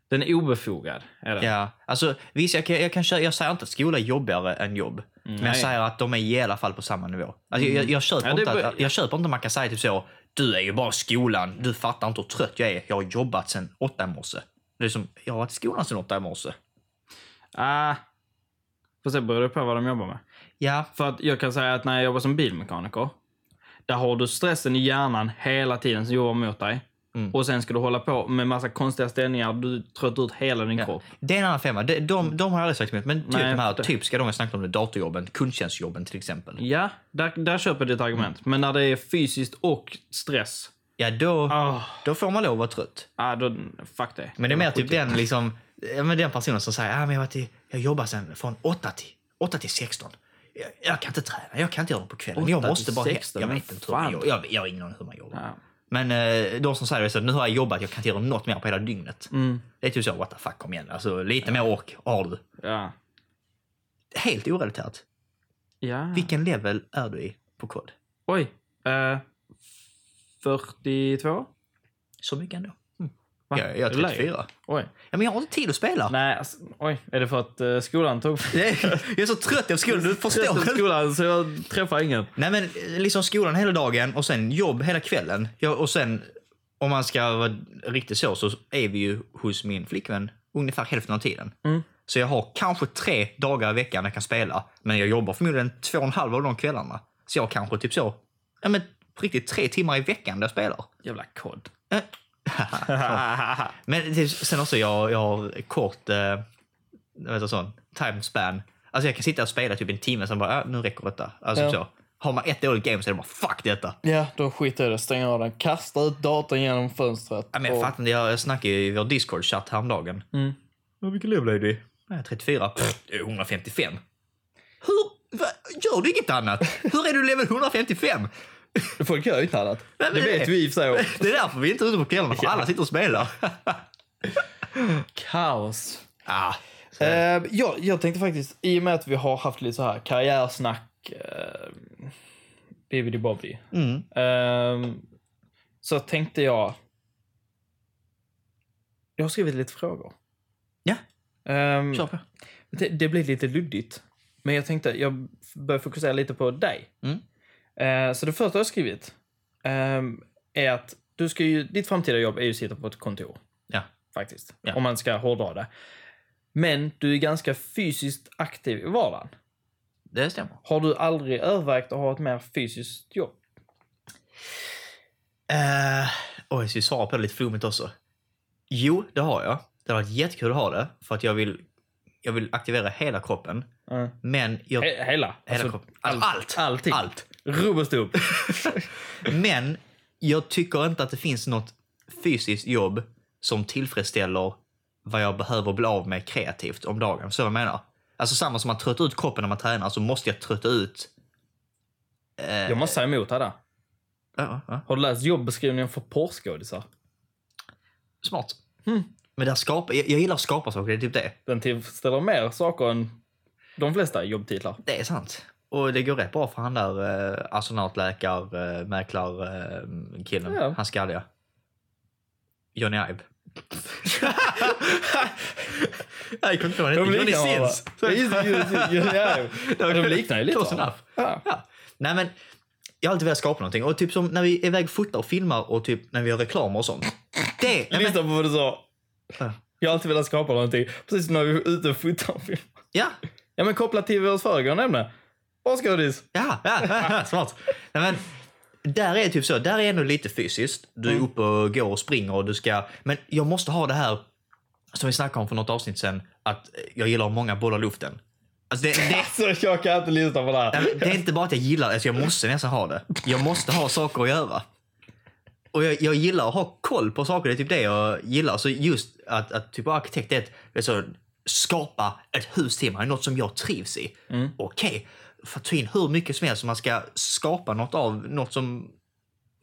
Den är obefogad. Är den. Ja, alltså visst, jag, kan, jag, kan, köra- jag säger inte att skola är jobbigare än jobb. Men jag. Mm. säger att de är i alla fall på samma nivå. Alltså, jag, jag, köper Ja, inte att, jag köper inte att man kan säga typ så, du är ju bara skolan, du fattar inte hur trött jag är, jag har jobbat sedan åtta i morse. Det är som, jag har varit i skolan sedan åtta i morse. Ah, får se, beror det på vad de jobbar med. Ja, För att jag kan säga att när jag jobbar som bilmekaniker, där har du stressen i hjärnan hela tiden som jobbar mot dig. Mm. Och sen ska du hålla på med massa konstiga ställningar, du tröttar ut hela din kropp. det är en annan femma. De, de, de har jag aldrig sagt emot, men typ Nej, de här det- typiska de jag snackat om, det, datorjobben, kundtjänstjobben till exempel. Ja, där, där köper jag ditt argument. Men när det är fysiskt och stress, Ja, då, ah, då får man lov att vara trött. ah, då, fuck det. Men det är mer typ den, liksom, ja, men den personen som säger ah, men jag, har varit i- jag jobbar sen från 8 till, 8 till 16. Jag, jag kan inte träna, jag kan inte göra det på kvällen. Jag 8 måste bara... 16, jag vet inte hur man jobbar. Jag, jag har ingen aning hur man jobbar. Ja. Men eh, de som säger det så att nu har jag jobbat, jag kan inte göra något mer på hela dygnet. Mm. Det är typ så, what the fuck, kom igen. Alltså, lite mer ork har du. Ja. Helt orelaterat. ja. Vilken level är du i på kod? Oj. Eh, 42? Så mycket ändå. Va? Jag, jag är lägre? 34. Oj. Ja, men jag har inte tid att spela. Nej, alltså, oj. Är det för att eh, skolan tog... Jag är så trött av skolan, du förstår. Trött av skolan så jag träffar ingen. Nej men liksom skolan hela dagen och sen jobb hela kvällen. Ja, och sen om man ska vara riktigt så så är vi ju hos min flickvän ungefär hälften av tiden. Mm. Så jag har kanske tre dagar i veckan jag kan spela. Men jag jobbar förmodligen två och en halv av de kvällarna. Så jag har kanske typ så, ja men riktigt tre timmar i veckan där jag spelar. Jävla kod. Eh, Men sen också, jag, jag har kort, eh, vet sån, time span. Alltså jag kan sitta och spela typ en timme, sen bara, ah, nu räcker detta. Alltså Ja. så. Har man ett dåligt game så är det bara, fuck detta. ja, då skiter jag i det. Stänger av den. Kastar ut datorn genom fönstret. Ja, men jag och- fattar jag, jag snackade ju i vår Discord-chatt häromdagen. Mm. Ja, vilken level är du? Jag är 34. Pff, det är 155. Hur? Va? Gör du inget annat? Hur är du level 155? Folk gör ju inte annat. Nej, det det- vet vi i och för sig. Det är därför vi inte är ute på kvällarna, för alla sitter och spelar. Kaos. ah, Eh, jag, jag tänkte faktiskt, i och med att vi har haft lite så här karriärsnack, eh, bibbidi bobbidi, mm. eh, så tänkte jag... Jag har skrivit lite frågor. Ja, Ehm, kör på. det, det blir lite luddigt. Men jag tänkte, jag börjar fokusera lite på dig. Mm. Eh, så det första jag har skrivit ehm, är att du ska ju, ditt framtida jobb är ju att sitta på ett kontor. Ja. Faktiskt. Ja. Om man ska hårdra det. Men du är ganska fysiskt aktiv i vardagen. Det stämmer. Har du aldrig övervägt att ha ett mer fysiskt jobb? Uh, oj, ska vi svara på det lite flummigt också? Jo, det har jag. Det har varit jättekul att ha det, för att jag vill, jag vill aktivera hela kroppen. Mm. Men jag... He- hela? hela kroppen. Alltså, allt. Allting? Allt. Och stubb. Men jag tycker inte att det finns något fysiskt jobb som tillfredsställer vad jag behöver bli av med kreativt om dagen. Så jag menar. Alltså samma som att trötta ut kroppen när man tränar så måste jag trötta ut... eh, Jag måste säga emot här där. ja, ja. Har du läst jobbeskrivningen för porrskådisar? Smart. Mm. Men där skapa, jag, jag gillar att skapa saker, det är typ det. Den tillfredsställer mer saker än de flesta jobbtitlar. Det är sant. Och det går rätt bra för han där eh, astronautläkar, eh, eh, killen. Ja. Han skalliga. Johnny Ive. Nej, jag kommer inte ihåg vad han heter. Johnny. De liknar ju lite varandra. Ja. Ja. Nej, men jag har alltid velat skapa någonting. Och typ som när vi är iväg och fotar och filmar och typ när vi gör reklamer och sånt. Det, Lyssna på vad du sa. Ja. Jag har alltid velat skapa någonting. Precis när vi är ute och fotar och filmar. ja, Ja, men kopplat till vårt föregående ämne. Porrskådis. Ja, ja, smart. Nej, men, där är det typ så, där är ändå lite fysiskt. Du är uppe och går och springer och du ska... Men jag måste ha det här som vi snackade om för något avsnitt sen, att jag gillar många bollar i luften. Alltså det, det, Alltså, jag kan inte lyssna på det här. Det är inte bara att jag gillar det, alltså jag måste nästan ha det. Jag måste ha saker att göra. Och jag, jag gillar att ha koll på saker, det är typ det jag gillar. Så just att, att typ arkitekt är är så, skapa ett hus till mig, något som jag trivs i. Okej, för att ta in hur mycket som helst som man ska skapa något av, något som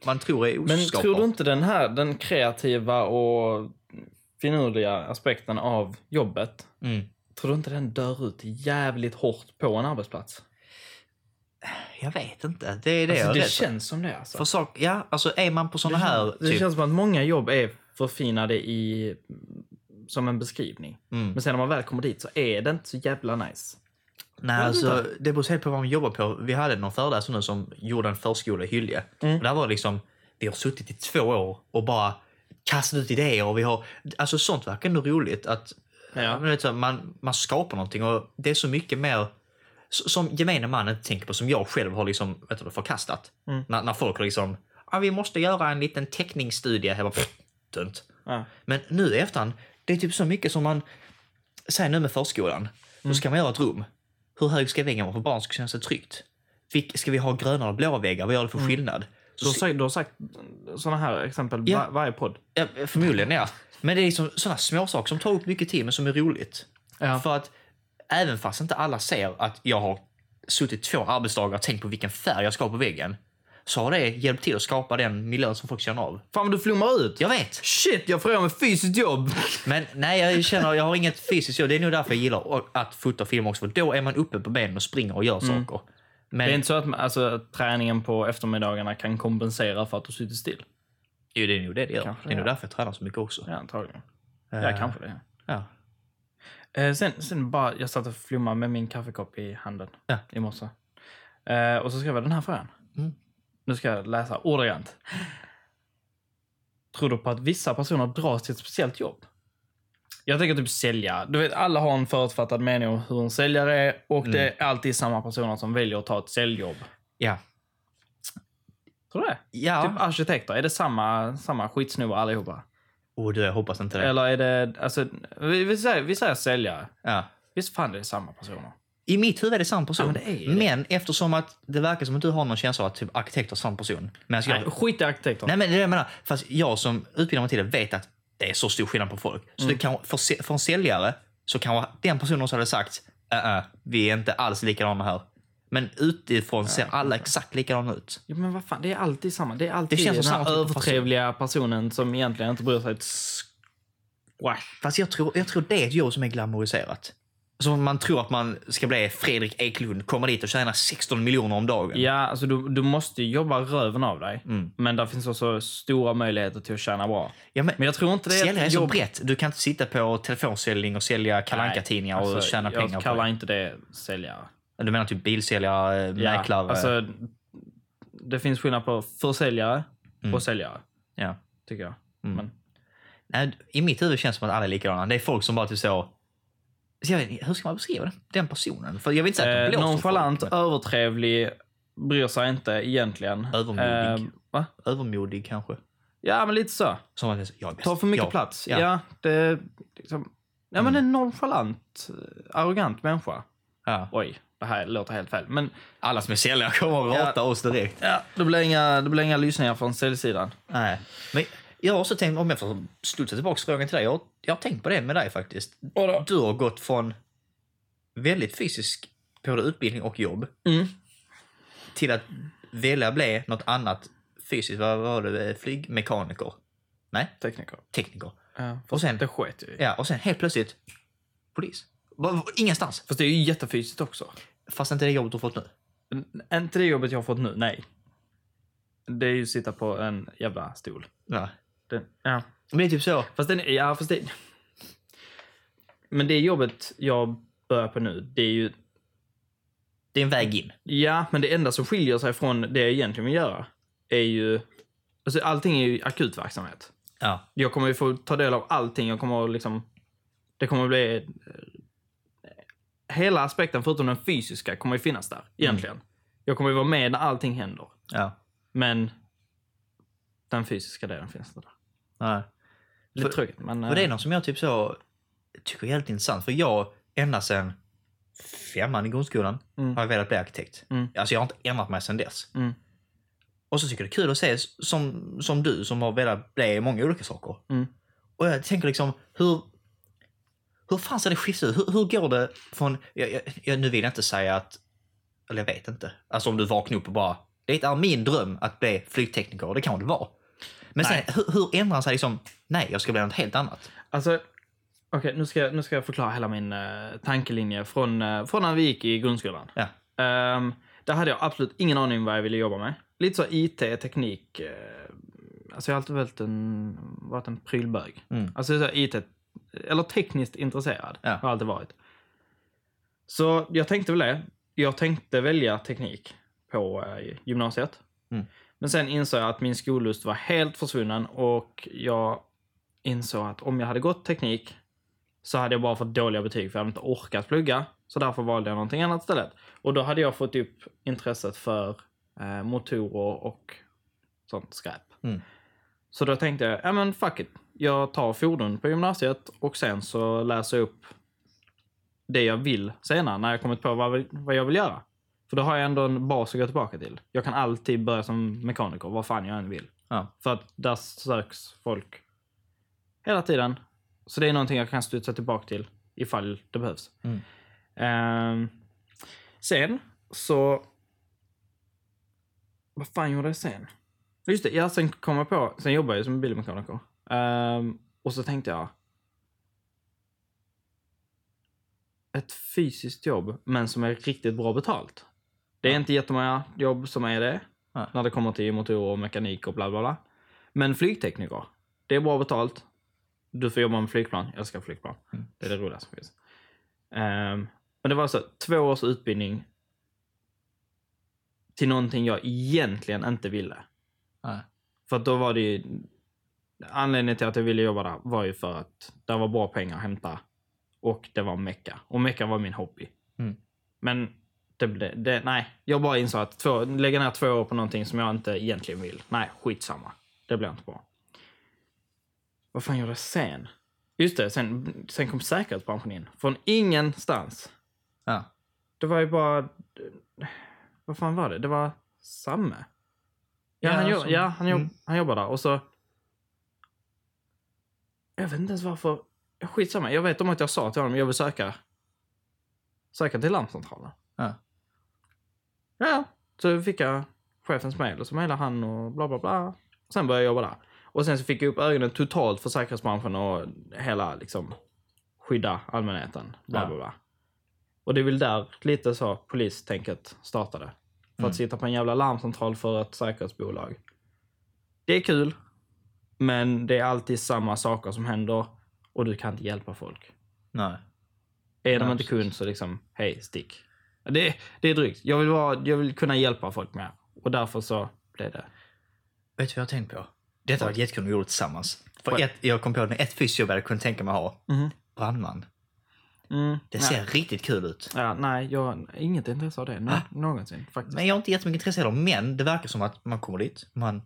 man tror är Men oskapbart. tror du inte den här, den kreativa och finurliga aspekten av jobbet, Mm. tror du inte den dör ut jävligt hårt på en arbetsplats? Jag vet inte, det är det Alltså, jag det känns som det alltså. För sak, ja, alltså är man på såna här... Det Typ, känns som att många jobb är förfinade i, som en beskrivning. Mm. Men sen när man väl kommer dit så är det inte så jävla nice. Nej, alltså, det beror helt på vad man jobbar på. Vi hade någon föreläsare nu som gjorde en förskola i Hylje. Mm. Och där var det liksom, vi har suttit i två år och bara kastat ut idéer. Och vi har, alltså sånt verkar ändå roligt. Att, Ja. vet man, man skapar någonting och det är så mycket mer som gemene man inte tänker på, som jag själv har liksom, vet du, förkastat. Mm. När, när folk har liksom, ah, vi måste göra en liten teckningsstudie. Jag bara, tunt. Ja. Men nu i efterhand, det är typ så mycket som man... Säg nu med förskolan. Då ska man göra ett rum. Hur hög ska väggen vara för barn ska känna sig tryggt? Vilk- Ska vi ha gröna eller blåa väggar? Vad gör det för skillnad? Du har sagt, du har sagt sådana här exempel Ja. var, varje podd. Ja, förmodligen, ja. Men det är liksom sådana småsaker som tar upp mycket tid men som är roligt. Ja. För att även fast inte alla ser att jag har suttit två arbetsdagar och tänkt på vilken färg jag ska ha på väggen så har det hjälpt till att skapa den miljön som folk känner av. Fan vad du flummar ut! Jag vet! Shit, jag får göra med fysiskt jobb! Men nej, jag känner jag har inget fysiskt jobb. Det är nog därför jag gillar att fota och filma också. För då är man uppe på benen och springer och gör saker. Men Det är inte så att alltså, träningen på eftermiddagarna kan kompensera för att du sitter still? jo, det är nog det det gör. Kanske det är nog därför jag tränar så mycket också. Ja, antagligen. Eh, Ja, kanske det. Ja. Eh, sen, sen bara, jag satt och flummade med min kaffekopp i handen Ja. i morse. Eh, och så skrev jag den här frågan. Mm. Nu ska jag läsa ordagrant. Tror du på att vissa personer dras till ett speciellt jobb? Jag tänker typ sälja. Du vet, alla har en förutfattad mening om hur en säljare är och det är alltid samma personer som väljer att ta ett säljjobb. Ja. Tror du det? Ja. Typ arkitekter, är det samma, samma skitsnubbar allihopa? Oh, du, jag hoppas inte det. Eller är det, alltså, vi, vi, säger, vi säger säljare. Ja. Visst fan det är samma personer? I mitt huvud är det samma person. Ja, men det det. Men eftersom att det verkar som att du har någon känsla av att typ arkitekt är samma person. Men jag, Nej, skit i arkitekter. Nej, men det är det jag menar. Fast jag som utbildar mig till det vet att det är så stor skillnad på folk. Så Mm. det kan, för, för en säljare så kan den personen också hade sagt äh, äh, vi är inte alls likadana här. Men utifrån ser alla exakt likadana ut. Ja, men vad fan, det är alltid samma. Det är alltid Det känns den här övertrevliga personen som egentligen inte bryr sig ett squash. Fast jag tror, jag tror det är ett jobb som är glamoriserat. Som man tror att man ska bli Fredrik Eklund, komma dit och tjäna 16 miljoner om dagen. Ja, alltså du, du måste jobba röven av dig. Mm. Men där finns också stora möjligheter till att tjäna bra. Ja, men, Men jag tror inte det är Sälja är ett så jobb... brett. Du kan inte sitta på telefonsäljning och sälja kalanka tidningar och alltså, tjäna pengar Jag på kallar det. inte det säljare. Du menar typ bilsäljare, eh, mäklare? alltså, det finns skillnad på försäljare Mm. och säljare, ja. tycker jag. Mm. Men, Nej, I mitt huvud känns det som att alla är likadana. Det är folk som bara typ så... så jag vet, hur ska man beskriva den, den personen? För jag vill inte säga att de eh, nonchalant, folk, men övertrevlig, bryr sig inte egentligen. Övermodig. Eh, va? Övermodig kanske. Ja, men lite så. Som att jag är bäst. Tar för mycket jag, plats. ja. Ja, det liksom, Ja, men en nonchalant, eh, arrogant människa. Ja. Oj, det här låter helt fel. Men Alla som är säljare kommer att Ja. rata oss direkt. ja, det blir inga, det blir inga lyssningar från säljsidan. Nej. Men jag har också tänkt, om jag får studsa tillbaka frågan till dig. Jag, jag har tänkt på det med dig faktiskt. Vadå? Du har gått från väldigt fysisk både utbildning och jobb Mm. till att välja bli något annat fysiskt. Vad var det? Flygmekaniker? Nej, Tekniker. tekniker. Ja, Och sen, det sket i. ja, och sen helt plötsligt polis. Ingenstans. Fast det är ju jättefysiskt också. Fast inte det jobbet du har fått nu. N- Inte det jobbet jag har fått nu, nej. Det är ju att sitta på en jävla stol. Ja. Det, ja. Men det är typ så. Fast den, ja, fast det... Men det jobbet jag börjar på nu, det är ju... Det är en väg in. Ja, men det enda som skiljer sig från det jag egentligen vill göra är ju... Alltså allting är ju akutverksamhet. Ja. Jag kommer ju få ta del av allting. Jag kommer liksom... Det kommer bli... Hela aspekten förutom den fysiska kommer ju finnas där, egentligen. Jag kommer ju vara med när allting händer. Ja. Men den fysiska delen finns inte där. Nej. Lite För- tråkigt, men... Och det är eh, något som jag typ så tycker är jävligt intressant. För jag, ända sedan femman i grundskolan, Mm. har jag velat bli arkitekt. Mm. Alltså jag har inte ändrat mig sedan dess. Mm. Och så tycker jag det är kul att se som, som du som har velat bli många olika saker. Mm. Och jag tänker liksom, hur, hur fan ser det skifta ut? Hur, hur går det från, jag, jag, jag, nu vill jag inte säga att, eller jag vet inte. Alltså om du vaknar upp och bara, det är min dröm att bli flygtekniker, det kan det vara. Men sen, hur, hur ändrar sig liksom, nej jag ska bli något helt annat. Alltså, okej, nu, ska, nu ska jag förklara hela min uh, tankelinje från, eh, från när vi gick i grundskolan. Ja. Um, där hade jag absolut ingen aning om vad jag ville jobba med. Lite så IT, teknik. eh, alltså jag har alltid varit en, varit en prylbög. Mm. Alltså så IT, eller tekniskt intresserad. Ja. Har jag alltid varit. Så jag tänkte väl det. Jag tänkte välja teknik på gymnasiet. Mm. Men sen insåg jag att min skollust var helt försvunnen och jag insåg att om jag hade gått teknik så hade jag bara fått dåliga betyg för jag hade inte orkat plugga. Så därför valde jag någonting annat istället. Och då hade jag fått upp intresset för eh, motorer och sånt skräp. Mm. Så då tänkte jag, ja men fuck it. Jag tar fordon på gymnasiet och sen så läser jag upp det jag vill senare när jag kommit på vad, vad jag vill göra. För då har jag ändå en bas att gå tillbaka till. Jag kan alltid börja som mekaniker, vad fan jag än vill. Ja. För att där söks folk hela tiden. Så det är någonting jag kan studsa tillbaka till ifall det behövs. Mm. Ehm, sen så... Vad fan gjorde jag sen? Just det, ja, sen kom jag på, sen jobbade jag som bilmekaniker. Ehm, och så tänkte jag... Ett fysiskt jobb, men som är riktigt bra betalt. Det är inte jättemånga jobb som är det. Nej. När det kommer till motorer och mekanik och bla bla bla. Men flygtekniker, det är bra betalt. Du får jobba med flygplan. Jag älskar flygplan. Mm. Det är det roligaste som finns. Ehm, men det var alltså två års utbildning till någonting jag egentligen inte ville. Nej. För då var det ju... Anledningen till att jag ville jobba där var ju för att det var bra pengar att hämta. Och det var mecka. Och mecka var min hobby. Mm. Men det, det, det, nej, jag bara insåg att två, lägga ner två år på någonting som jag inte egentligen vill. Nej, skitsamma. Det blir inte bra. Vad fan gjorde jag sen? Just det, sen, sen kom säkerhetsbranschen in. Från ingenstans. Ja. Det var ju bara... Vad fan var det? Det var Samme. Ja, Ja, han, jo, som- ja han, jobb, mm. han jobbar där. Och så... Jag vet inte ens varför. Skitsamma. Jag vet om att jag sa till honom jag vill söka. Söka till larmcentralen. Ja. Ja, så fick jag chefens mail och så mejlade han och bla bla bla. Sen började jag jobba där. Och sen så fick jag upp ögonen totalt för säkerhetsbranschen och hela liksom skydda allmänheten. Bla bla bla. Och det är väl där lite så polistänket startade. För Mm. att sitta på en jävla larmcentral för ett säkerhetsbolag. Det är kul. Men det är alltid samma saker som händer och du kan inte hjälpa folk. Nej. Är de Ja, inte kund så liksom, hej, stick. Det, det är drygt. Jag vill, vara, jag vill kunna hjälpa folk med. Och därför så blev det. Vet du vad jag har tänkt på? Detta var jättekul om vi gjorde det tillsammans. För ett, jag kom på det, ett fysjobb jag kunnat tänka mig ha. Mhm. Brandman. Mm, Det nej. ser riktigt kul ut. Ja, nej, jag har inget intresse av det nå- Ah. någonsin faktiskt. Men jag har inte jättemycket intresse heller. Men det verkar som att man kommer dit, man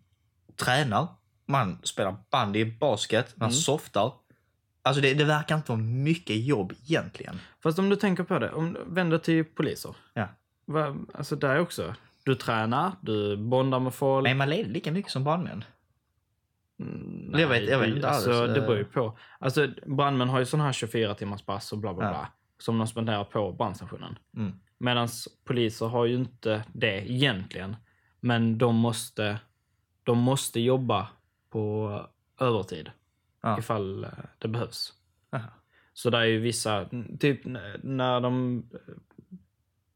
tränar, man spelar bandy, basket, man Mm. softar. Alltså det, det verkar inte vara mycket jobb egentligen. Fast om du tänker på det, om du vänder till poliser. Ja. Va, alltså där också. Du tränar, du bondar med folk. Men man ledig lika mycket som brandmän? Mm, Jag vet- jag vet inte alltså, alls, Det eh. beror ju på. Alltså, brandmän har ju sådana här 24 timmars pass och bla bla Ja. bla. Som de spenderar på brandstationen. Mm. Medan poliser har ju inte det egentligen. Men de måste, de måste jobba på övertid. Ja. Ifall eh, det behövs. Aha. Så det är ju vissa, typ när de eh,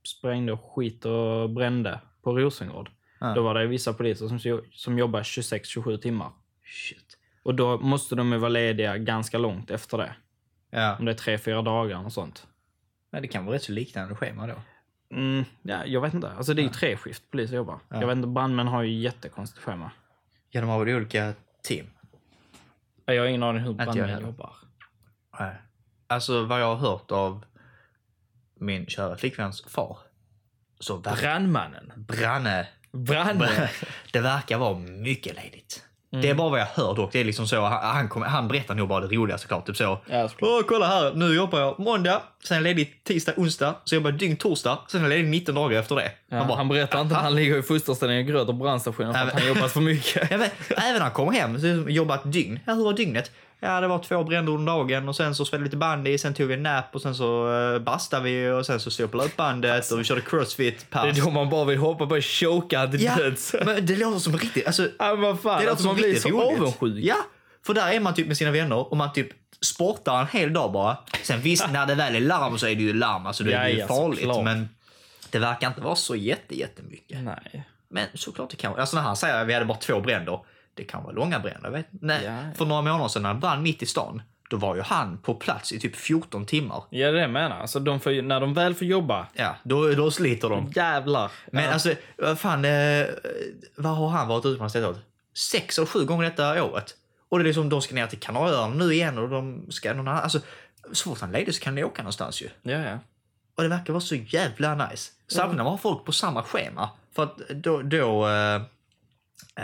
sprängde och skit och brände på Rosengård. Ja. Då var det vissa poliser som, som jobbar 26-27 timmar. Shit. Och då måste de ju vara lediga ganska långt efter det. Ja. Om det är tre, fyra dagar och sånt. Men det kan vara rätt så liknande schema då. Mm, ja, jag vet inte. Alltså det är ju tre skift poliser jobbar. Ja. Jag vet inte, brandmän har ju jättekonstigt schema. Ja, de har väl olika team? Jag har ingen aning hur jag brandmän jobbar. Nej. Alltså vad jag har hört av min kära flickväns far. Så Brandmannen. Branne. Brandmän. Det verkar vara mycket ledigt. Mm. Det är bara vad jag hör dock. Det är liksom så, han, han, kommer- han berättar nog bara det roliga såklart. Typ så. Ja, såklart. Åh, kolla här, nu jobbar jag måndag, sen är jag ledig tisdag, onsdag, så jobbar jag dygn torsdag, sen är jag ledig 19 dagar efter det. Ja, Man bara, han berättar inte att han ligger i fosterställning och gröter brandstationen för att han jobbat för mycket. Ja, men, även när han kommer hem så jobbat dygn. Ja, hur var dygnet? Ja, det var två bränder under dagen och sen så spelade vi lite bandy, sen tog vi en nap och sen så uh, bastade vi och sen så stod på löpbandet och vi körde crossfit-pass. Det är då man bara vill hoppa på choka till Ja, döds. men det låter som riktigt, alltså, Ja, men fan. det låter alltså, som man blir så roligt. avundsjuk. Ja, för där är man typ med sina vänner och man typ sportar en hel dag bara. Sen visst, när det väl är larm så är det ju larm, alltså det Ja, är ju ja, farligt. såklart. Men det verkar inte vara så jätte, jättemycket. Nej. Men såklart det kan Alltså när han säger att vi hade bara två bränder, det kan vara långa bränder. Vet, nej, Ja. För några månader sedan när det brann mitt i stan, då var ju han på plats i typ 14 timmar. Ja, det är det jag menar. Alltså, de får, när de väl får jobba, Ja, då, då sliter de. jävlar. Men ja. alltså, vad fan, eh, vad har han varit ute på stället? Sex eller sju gånger detta året. Och det är liksom, de ska ner till Kanarieöarna nu igen och de ska någon annan, alltså så fort han ledig så kan ni åka någonstans ju. Ja, ja. Och det verkar vara så jävla nice. Särskilt när man har folk på samma schema. För att då, då eh,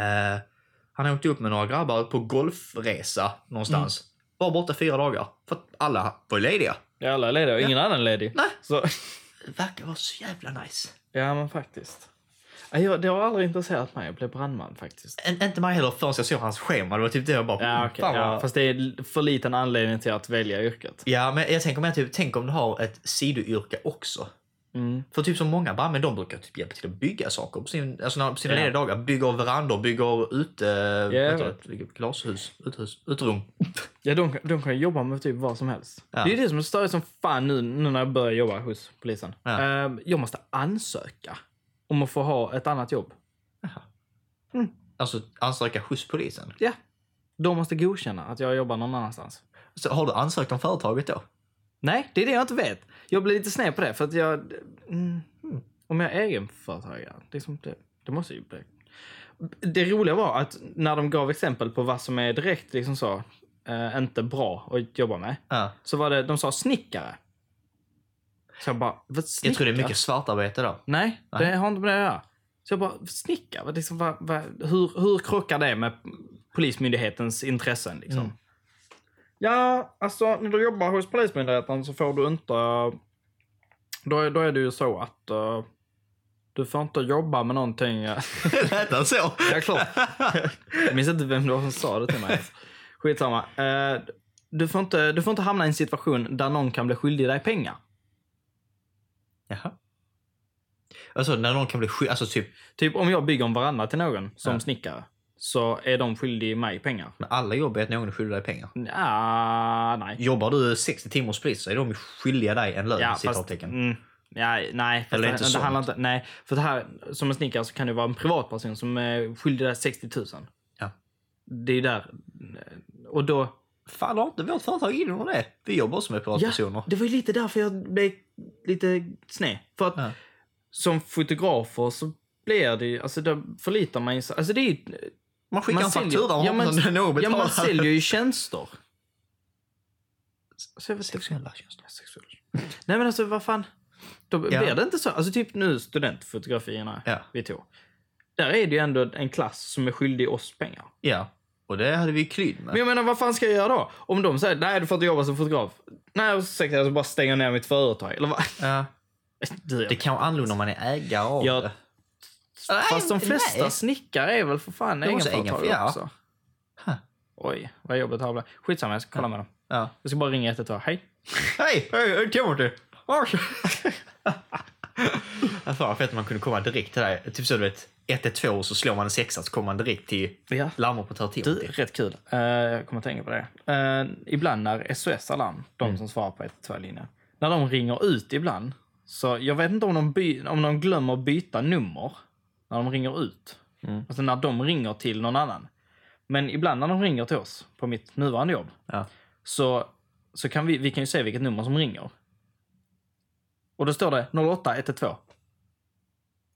eh, han åkte upp med några grabbar på golfresa någonstans. Var borta fyra dagar. För att alla var lediga. Ja, alla är lediga ingen annan är ledig. Nej. Så, Det verkar vara så jävla nice. ja, men faktiskt. Jag- Det har aldrig intresserat mig att bli brandman faktiskt. En, inte mig heller förrän jag såg hans schema. Det var typ det jag bara... Ja, okej. fan ja, fast det är för liten anledning till att välja yrket. Ja, men jag tänker mer typ, tänk om du har ett sidoyrke också. Mm. För typ som många brandmän, de brukar typ hjälpa till att bygga saker på, sin, alltså när, på sina lediga dagar. Bygger verandor, bygger ute, heter vet. glashus, uthus, uterum. Ja, de, de kan jobba med typ vad som helst. Ja. Det är det som är störigt som fan nu, nu när jag börjar jobba hos polisen. Ja. Ehm, jag måste ansöka om att få ha ett annat jobb. Alltså ansöka hos polisen. Ja. De måste godkänna att jag jobbar någon annanstans. Så har du ansökt om företaget då? Nej, det är det jag inte vet. Jag blir lite sned på det för att jag... Mm, om jag är egenföretagare, liksom det, det måste ju bli... Det roliga var att när de gav exempel på vad som är direkt liksom så, eh, inte bra att jobba med, Ja. så var det, de sa snickare. Så jag bara, vad snickare? Jag tror det är mycket svartarbete då. Nej, det Nej. har inte med det att göra. Så jag bara, snickare? Liksom, vad, vad, hur, hur krockar det med Polismyndighetens intressen? Liksom? Mm. Ja, alltså när du jobbar hos Polismyndigheten så får du inte... Då är, då är det ju så att eh, du får inte jobba med någonting... Lät han så? ja, klart. Jag minns inte vem det var som sa det till mig. Skitsamma. Eh, du, får inte, du får inte hamna i en situation där någon kan bli skyldig dig pengar. Jaha. Alltså när någon kan bli sjuk, alltså typ, Typ om jag bygger en veranda till någon som Ja. snickare så är de skyldiga mig pengar. men alla jobb är att någon är skyldig dig pengar. Ja, nej. Jobbar du 60 timmar hos polis så är de skyldiga dig en lön, Ja, ja, fast, mm, ja, nej, Eller det, inte det handlar inte, nej, för det här som en snickare så kan det vara en privatperson som är skyldig dig 60 000. Ja. Det är ju där. Och då, Fan, har inte vårt företag in det? Vi jobbar också med privatpersoner. det var ju lite därför jag blev lite sned. För att Ja. som fotografer så blir det ju, alltså då förlitar man sig, alltså det är ju, Man skickar en säljer- faktura ja, att någon ja, betalar. man säljer ju tjänster. Jag. Sexuella tjänster. Nej men alltså vad fan. Då Ja. blir det inte så. Alltså typ nu studentfotografierna Ja. vi tog. Där är det ju ändå en klass som är skyldig oss pengar. Ja, och det hade vi klyd med. Men jag menar vad fan ska jag göra då? Om de säger nej du får inte jobba som fotograf. Nej ursäkta jag bara stänga ner mitt företag. Eller vad? Ja. Du, Det kan vara annorlunda om man är ägare av Ja, det. Fast de Nej, flesta nej. snickare är väl för fan egenföretagare egen- ja. också. Huh. Oj, vad jobbigt det här blir. Skitsamma, jag ska kolla med dem. Ja. Jag ska bara ringa 112. Hej. Hej! Hej, Timothy! Fan fett om man kunde komma direkt till dig. Typ så du vet, 112 så slår man en sexa så kommer man direkt till Ja. larmoperatör Timothy. rätt kul. Uh, jag kommer att tänka på det. Eh, ibland när SOS Alarm, de som svarar på 112-linjen, när de ringer ut ibland, så jag vet inte om de, by- om de glömmer byta nummer när de ringer ut. Alltså när de ringer till någon annan. Men ibland när de ringer till oss på mitt nuvarande jobb, Ja. så, så kan vi, vi kan ju se vilket nummer som ringer. Och då står det 08 112.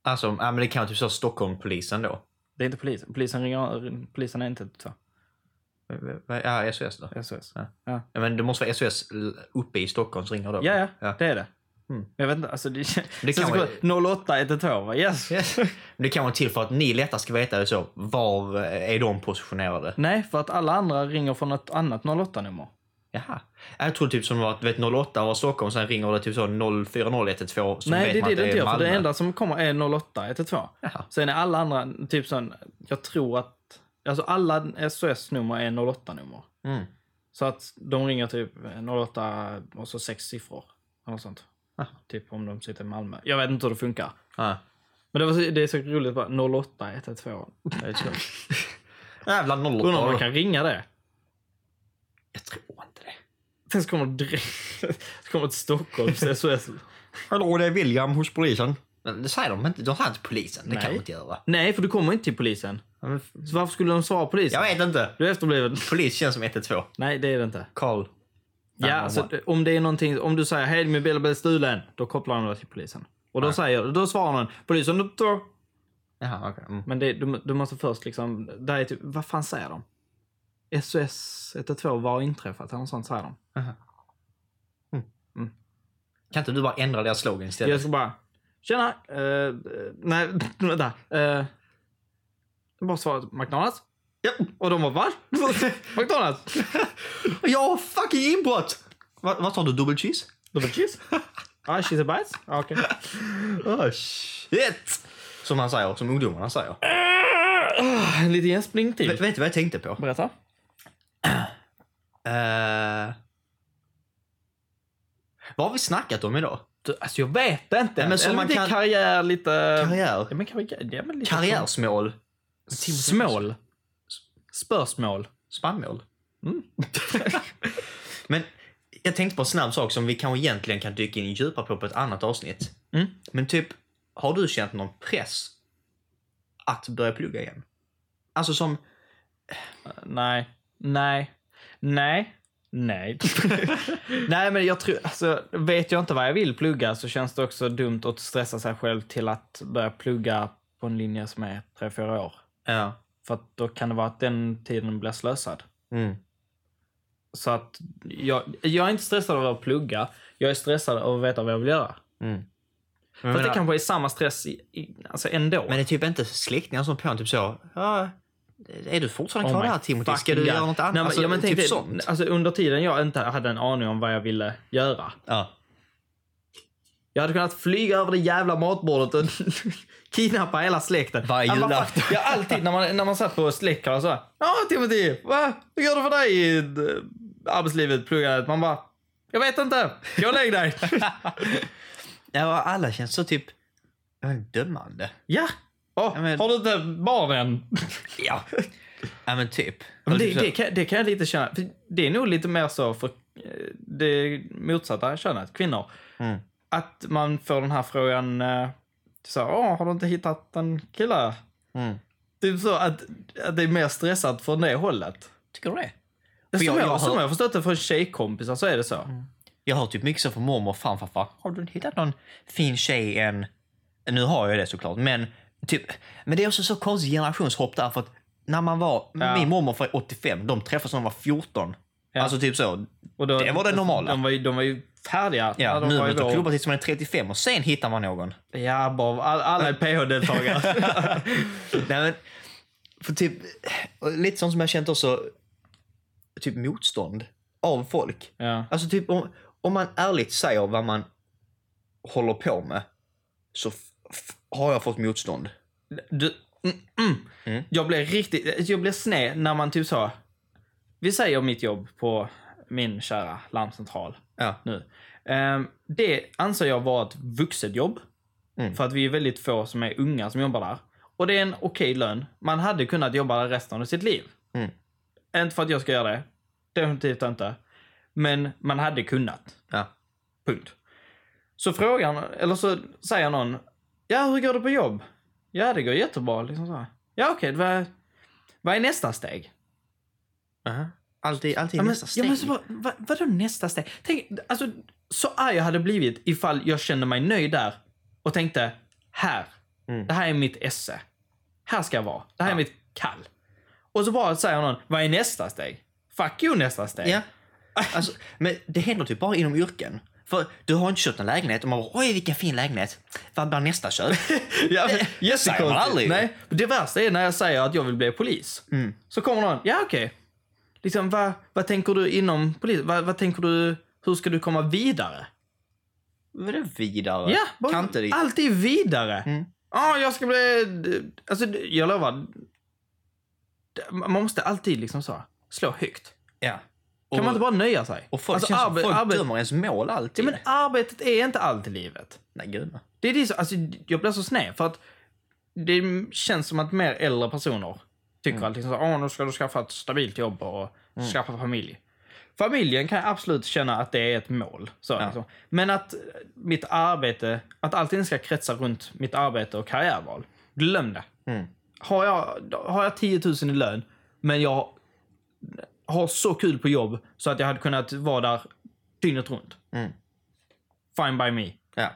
Alltså, ja, men det kan typ så Stockholmpolisen då. Det är inte polisen. Polisen, ringer, polisen är inte 112. Ja, SOS då. SOS. Ja. Ja. Ja, men det måste vara SOS uppe i Stockholm som ringer då. Ja, ja, ja. det är det. Mm. Jag vet inte, alltså det, Det kan vara- vara 08 112, va? Yes. Yes. Det kan vara till för att ni lättare ska veta så, var är de positionerade. Nej, för att alla andra ringer från ett annat 08-nummer. Jaha. Jag tror typ som att vet 08 var Stockholm, sen ringer det typ så 040112 så Nej, vet det man det att det inte gör. För Malmö. det enda som kommer är 08 112. Jaha. Sen är alla andra, typ sån, jag tror att, alltså alla SOS-nummer är 08-nummer. Mm. Så att de ringer typ 08 och så sex siffror. Eller sånt. Aha. Typ om de sitter i Malmö. Jag vet inte hur det funkar. Ja. Men det, var, så- det är så roligt bara 08 112. det är så. Jävla 08. Undrar om man kan ringa det. Jag tror inte det. Sen så kommer det direkt, så kommer till Stockholms SOS. Hallå, det är William hos polisen. Men det säger de inte. De säger inte polisen. Det kan Nej. de inte göra. Nej, för du kommer inte till polisen. Så varför skulle de svara polisen? Jag vet inte. Du är efterbliven. Polis känns som 112. Nej, det är det inte. Carl. Ja, alltså, om det är någonting, om du säger hej min bil blivit stulen, då kopplar de det till polisen. Och då Ja. säger, då svarar någon, polisen, då. Jaha, okej. Mm. Men det, du, du måste först liksom, där är typ, vad fan säger de? SOS 112, vad har inträffat? Eller något sånt säger de. Kan inte du bara ändra deras slogan istället? Jag ska bara, tjena, eh, nej, vänta. Uh, bara svarade McDonalds. Ja. Och de bara, va? McDonalds? Jag har fucking inbrott! Va- Vad tar du? Double cheese? Double cheese? Ah, cheese bites? Ah, Okej. Oh shit! Som man säger, som ungdomarna säger. Ah, En liten gäspning till. Vet, du vad jag tänkte på? Berätta. Uh, vad har vi snackat om idag? Du, alltså jag vet inte. men som man lite kan- karriär, lite... Karriär? Ja, men karriär. Ja, men lite Karriärsmål? Smål. Spörsmål. Spannmål? Mm. Men jag tänkte på en snabb sak som vi kanske egentligen kan dyka in djupare på på ett annat avsnitt. Mm. Men typ, har du känt någon press att börja plugga igen? Alltså som... Nej. Nej. Nej. Nej. Nej, men jag tror, alltså, vet jag inte vad jag vill plugga så känns det också dumt att stressa sig själv till att börja plugga på en linje som är 3-4 år. Ja. För att då kan det vara att den tiden blir slösad. Mm. Så att jag, jag är inte stressad av att plugga. Jag är stressad av att veta vad jag vill göra. Mm. För att det kanske är samma stress i, i, alltså ändå. Men det är typ inte släktingar som på en typ så... Ja, är du fortfarande Oh kvar my där Timothy? Ska du God. göra något annat? Nej, men, alltså, ja, men typ dig, sånt. alltså, under tiden jag inte hade en aning om vad jag ville göra. Ja. Jag hade kunnat flyga över det jävla matbordet och kidnappa hela släkten. Varje julafton. Ja, alltid när man, när man satt på släktkalas så. Ja, Timothy, va? Hur går det för dig i eh, arbetslivet, pluggandet? Man bara, jag vet inte. Jag lägg dig. ja, alla känns så typ dömande. ja. Åh, Ja, men- Har du inte barn än? Ja. ja, men typ. Men det, det, kan, det kan jag lite känna. För det är nog lite mer så för eh, det motsatta könet, kvinnor. Mm. Att man får den här frågan, eh, så, Åh, har du inte hittat en kille? Mm. Typ så att, att det är mer stressat från det hållet. Tycker du det? Som För jag, jag- jag, som hör- jag förstått det från tjejkompisar så är det så. Jag har typ mycket så från mormor och farfar. Har du hittat någon fin tjej än? Nu har jag det såklart, men, typ, men det är också så konstigt generationshopp där för att när man var, Ja. min mormor var 85, de träffades när de var 14. Ja. Alltså typ så. Och då, Det var det normala. De var ju, de var ju färdiga. Ja, nu man vår- klubbat tills man är 35 och sen hittar man någon. Ja, bara, all, alla är PH-deltagare. Nej, men, för typ, lite sånt som jag känt också, typ motstånd av folk. ja. Alltså typ om, om man ärligt säger vad man håller på med så har jag fått motstånd. Du, mm, mm. Mm. Jag blev riktigt, jag blev sned när man typ sa, vi säger mitt jobb på min kära larmcentral Ja. nu. Ehm, det anser jag vara ett vuxet jobb. Mm. För att vi är väldigt få som är unga som jobbar där. Och det är en okej lön. Man hade kunnat jobba där resten av sitt liv. Mm. Inte för att jag ska göra det. Definitivt inte. Men man hade kunnat. Ja. Punkt. Så frågan, eller så säger någon, ja hur går det på jobb? Ja det går jättebra. Liksom så. här. Ja okej, vad, vad är nästa steg? Aha. Alltid, alltid Ja, men, nästa steg. ja, men så, vad, vad, vadå nästa steg? Tänk, alltså, så arg jag hade blivit ifall jag kände mig nöjd där och tänkte, här, Mm. det här är mitt esse. Här ska jag vara. Det här Ja. är mitt kall. Och så bara säger någon, vad är nästa steg? Fuck you nästa steg. Ja. Alltså, men det händer typ bara inom yrken. För du har inte köpt en lägenhet och man bara oj vilken fin lägenhet. Vad blir nästa köp? Ja, men, Det säger man aldrig. Nej, det värsta är när jag säger att jag vill bli polis. Mm. Så kommer någon, ja okej. Liksom, vad, vad tänker du inom polis? Vad, vad tänker du, hur ska du komma vidare? Vadå vidare? Ja, bara, kan inte det? alltid vidare. Mm. Ja, jag ska bli... Alltså, jag lovar. Man måste alltid liksom så, slå högt. Ja. Kan och, man inte bara nöja sig? och folk, alltså, arbe- folk arbe- dömer ens mål alltid. ja, men arbetet är inte allt i livet. Nej gud nej. Det är det alltså, jag blir så sned för att det känns som att mer äldre personer tycker Mm. att liksom, så, Åh, nu ska du skaffa ett stabilt jobb och skaffa familj. Familjen kan jag absolut känna att det är ett mål. Så, Ja. liksom. Men att eh, mitt arbete, att allting ska kretsa runt mitt arbete och karriärval. Glöm det. Mm. Har, jag, har jag 10 000 i lön, men jag har så kul på jobb så att jag hade kunnat vara där dygnet runt. Mm. Fine by me. Ja.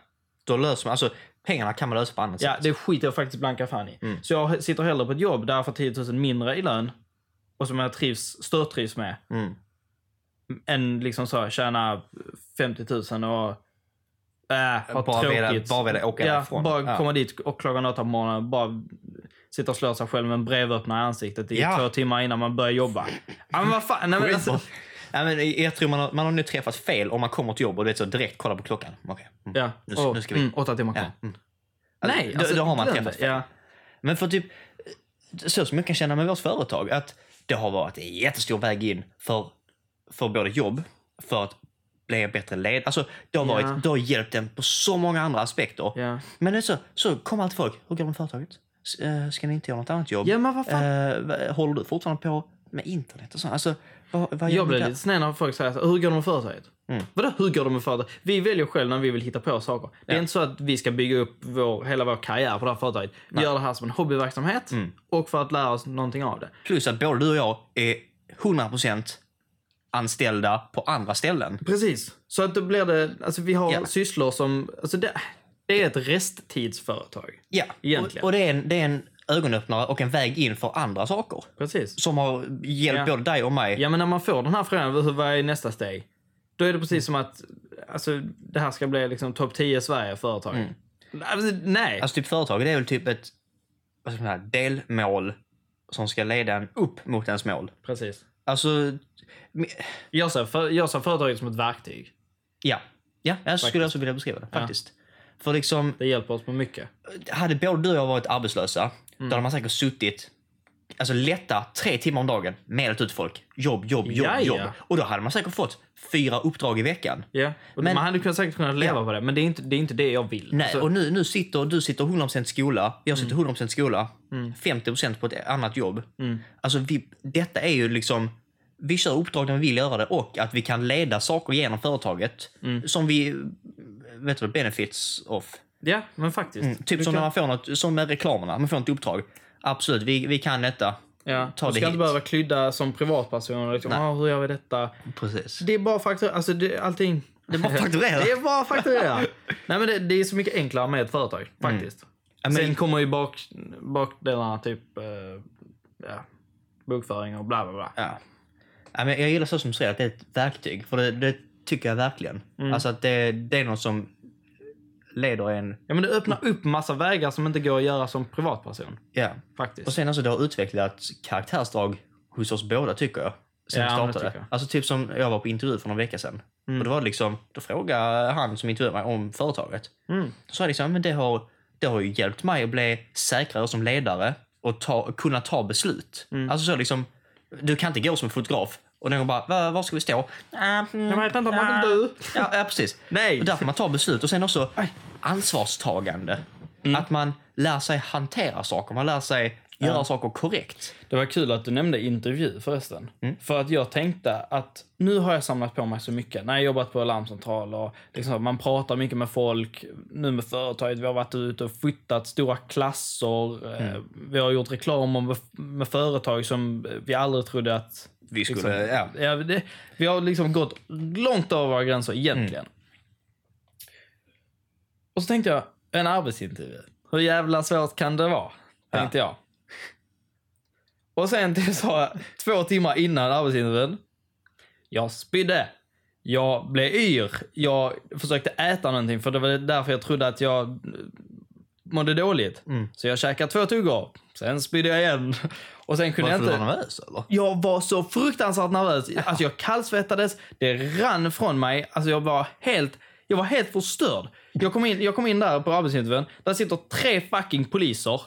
Då löser man, alltså pengarna kan man lösa på annat Ja, sätt. det skiter jag faktiskt blanka fan i. Mm. Så jag sitter hellre på ett jobb där jag får 10 000 mindre i lön och som jag trivs, störtrivs med, Mm. än liksom så tjäna 50 000 och äh, ha Bara vilja- tråkigt. bara vilja åka ja, därifrån. bara Ja. komma dit och klockan åtta på morgonen bara sitta och slå sig själv med en brevöppnare i ansiktet i Ja. två timmar innan man börjar jobba. Ja, men vad fan. Nej, men alltså, Ja, men jag tror man har, man har nu träffat fel om man kommer till jobb och det är så direkt kolla på klockan. Okej. Mm. ja. Nu, och, nu ska vi... Mm, åtta timmar kvar. Ja. Mm. Nej, då, alltså, då har man träffat fel. Ja. Men för typ, så som jag kan känna med vårt företag, att det har varit en jättestor väg in för, för både jobb, för att bli en bättre led. Alltså, det har, varit, Ja. det har hjälpt en på så många andra aspekter. Ja. Men det så, så kommer alltid folk, hur går det med företaget? S- eh, Ska ni inte göra något annat jobb? ja, men vad fan. Eh, håller du fortfarande på med internet och så? Alltså, vad, Jag blir lite sned när folk säger så, hur går det med företaget? Mm. Vadå hur går det med företaget? Vi väljer själva när vi vill hitta på saker. Det är Ja. inte så att vi ska bygga upp vår, hela vår karriär på det här företaget. Vi gör det här som en hobbyverksamhet Mm. och för att lära oss någonting av det. Plus att både du och jag är 100% anställda på andra ställen. Precis. Så att då blir det, alltså vi har Ja. sysslor som, alltså det, det är ett resttidsföretag. Ja, Egentligen. och, och det, är en, det är en ögonöppnare och en väg in för andra saker. Precis. Som har hjälpt Ja. både dig och mig. Ja men när man får den här frågan, vad är nästa steg? Då är det precis som att, alltså det här ska bli liksom topp 10 Sverige-företag. Mm. Alltså, nej. Alltså typ företaget är väl typ ett vad ska man säga, delmål som ska leda en upp mot ens mål. Precis. Alltså, Jag ser, för, jag ser företaget som ett verktyg. ja. Ja, jag skulle också vilja beskriva det Ja. faktiskt. För liksom, Det hjälper oss med mycket. hade både du och jag varit arbetslösa, Mm. då hade man säkert suttit Alltså lätta tre timmar om dagen, mejlat ut folk. Jobb, jobb, jobb, Ja, ja. jobb. Och då hade man säkert fått fyra uppdrag i veckan. Ja. Och Men- man hade kunnat, säkert kunnat leva Ja. på det, men det är inte det, är inte det jag vill. Nej, Alltså, och nu, nu sitter du sitter 100% skola, jag sitter 100% skola, Mm. 50% på ett annat jobb. Mm. Alltså vi, detta är ju liksom, vi kör uppdrag när vi vill göra det och att vi kan leda saker genom företaget Mm. som vi, vet du, benefits of. Ja, men faktiskt. Mm, typ Du som kan- när man får något, som med reklamerna, man får ett uppdrag. Absolut, vi, vi kan detta. Ja, ta du det ska hit. inte behöva klydda som privatperson. Liksom, ah, hur gör vi detta? Precis. Det är bara faktor, alltså det, allting. Det är bara fakturera. Det är bara fakturera. Nej, men det, det är så mycket enklare med ett företag, faktiskt. Ja, men- Sen kommer ju bak, bakdelarna, typ eh, ja, bokföring och bla bla bla. Ja. Ja, men jag gillar så som du säger, att det är ett verktyg. För det, det tycker jag verkligen. Alltså att det, det är något som leder en... Ja, men det öppnar upp massa vägar som inte går att göra som privatperson. Ja. Faktiskt. Och sen alltså det har utvecklats karaktärsdrag hos oss båda tycker jag. Sen Ja, vi startade. jag. Alltså typ som jag var på intervju för några veckor sedan. Och det var liksom, då frågade han som intervjuade mig om företaget. Mm. Då sa jag liksom, men det har, det har ju hjälpt mig att bli säkrare som ledare och ta, kunna ta beslut. Mm. Alltså så liksom, du kan inte gå som fotograf och den går bara, var, var ska vi stå? Jag vet inte om man vill du. Ja, ja precis. Nej. Och därför man tar beslut. Och sen också ansvarstagande. Mm. Att man lär sig hantera saker, man lär sig göra saker korrekt. Det var kul att du nämnde intervju förresten. För att jag tänkte att nu har jag samlat på mig så mycket. När jag jobbat på larmcentral och liksom, man pratar mycket med folk. Nu med företaget, vi har varit ute och fotat stora klasser. eh, Vi har gjort reklam med företag som vi aldrig trodde att Vi skulle, Liksom. ja. Ja, det, vi har liksom gått långt över våra gränser egentligen. Och så tänkte jag, en arbetsintervju. Hur jävla svårt kan det vara? Tänkte jag. Och sen till så två timmar innan arbetsintervjun. Jag spydde. Jag blev yr. Jag försökte äta någonting för det var därför jag trodde att jag mådde dåligt. Så jag käkade två tuggor. Sen spydde jag igen. Och sen kunde Varför jag du inte... var nervös eller? Jag var så fruktansvärt nervös. Alltså jag kallsvettades, det rann från mig. Alltså jag var helt, jag var helt förstörd. Jag kom in, jag kom in där på arbetsintervjun. Där sitter tre fucking poliser.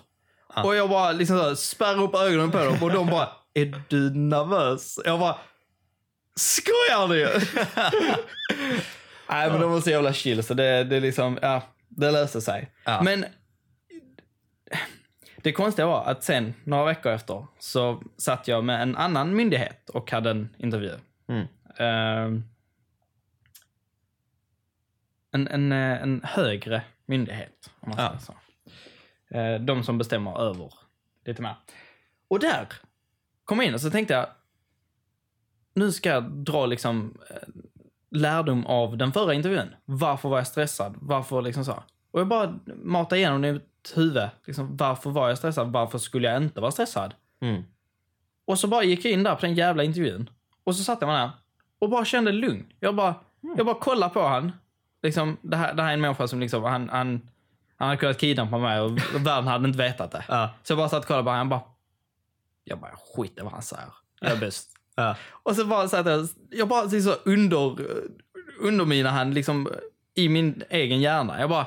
Och jag bara liksom så spärrar upp ögonen på dem och de bara, är du nervös? Jag bara, skojar ni? Nej men de var så jävla chill så det, det liksom, ja, det löste sig. Ja. Men det konstiga var att sen, några veckor efter, så satt jag med en annan myndighet och hade en intervju. Mm. Ehm, en, en, en högre myndighet, om man Ja. säger så. Eh, de som bestämmer över lite mer. Och där kom jag in och så tänkte jag, nu ska jag dra liksom eh, lärdom av den förra intervjun. Varför var jag stressad? Varför liksom så? Och jag bara matade igenom det huvud. Liksom, varför var jag stressad? Varför skulle jag inte vara stressad? Mm. Och så bara gick jag in där på den jävla intervjun. Och så satt jag där och bara kände lugn. Jag bara, jag bara kollade på han. Liksom, det, här, det här är en människa som liksom, han, han, han hade kunnat kidnappa mig och världen hade inte vetat det. Ja. Så jag bara satt och kollade på honom. Jag bara, jag bara skit i vad han säger. Jag är bäst. Ja. Och så bara satt jag, jag bara så under, underminar han liksom i min egen hjärna. Jag bara,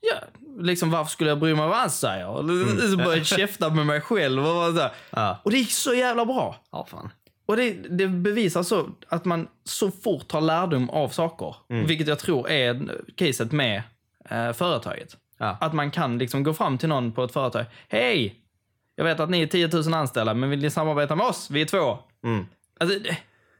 ja, liksom varför skulle jag bry mig vad han säger? Och Så började jag käfta med mig själv och så. Ja. Och det gick så jävla bra. Ja, fan. Och det, det bevisar så att man så fort tar lärdom av saker. Vilket jag tror är caset med eh, företaget. Ja. Att man kan liksom gå fram till någon på ett företag. Hej! Jag vet att ni är 10 000 anställda, men vill ni samarbeta med oss? Vi är två. Mm. Alltså,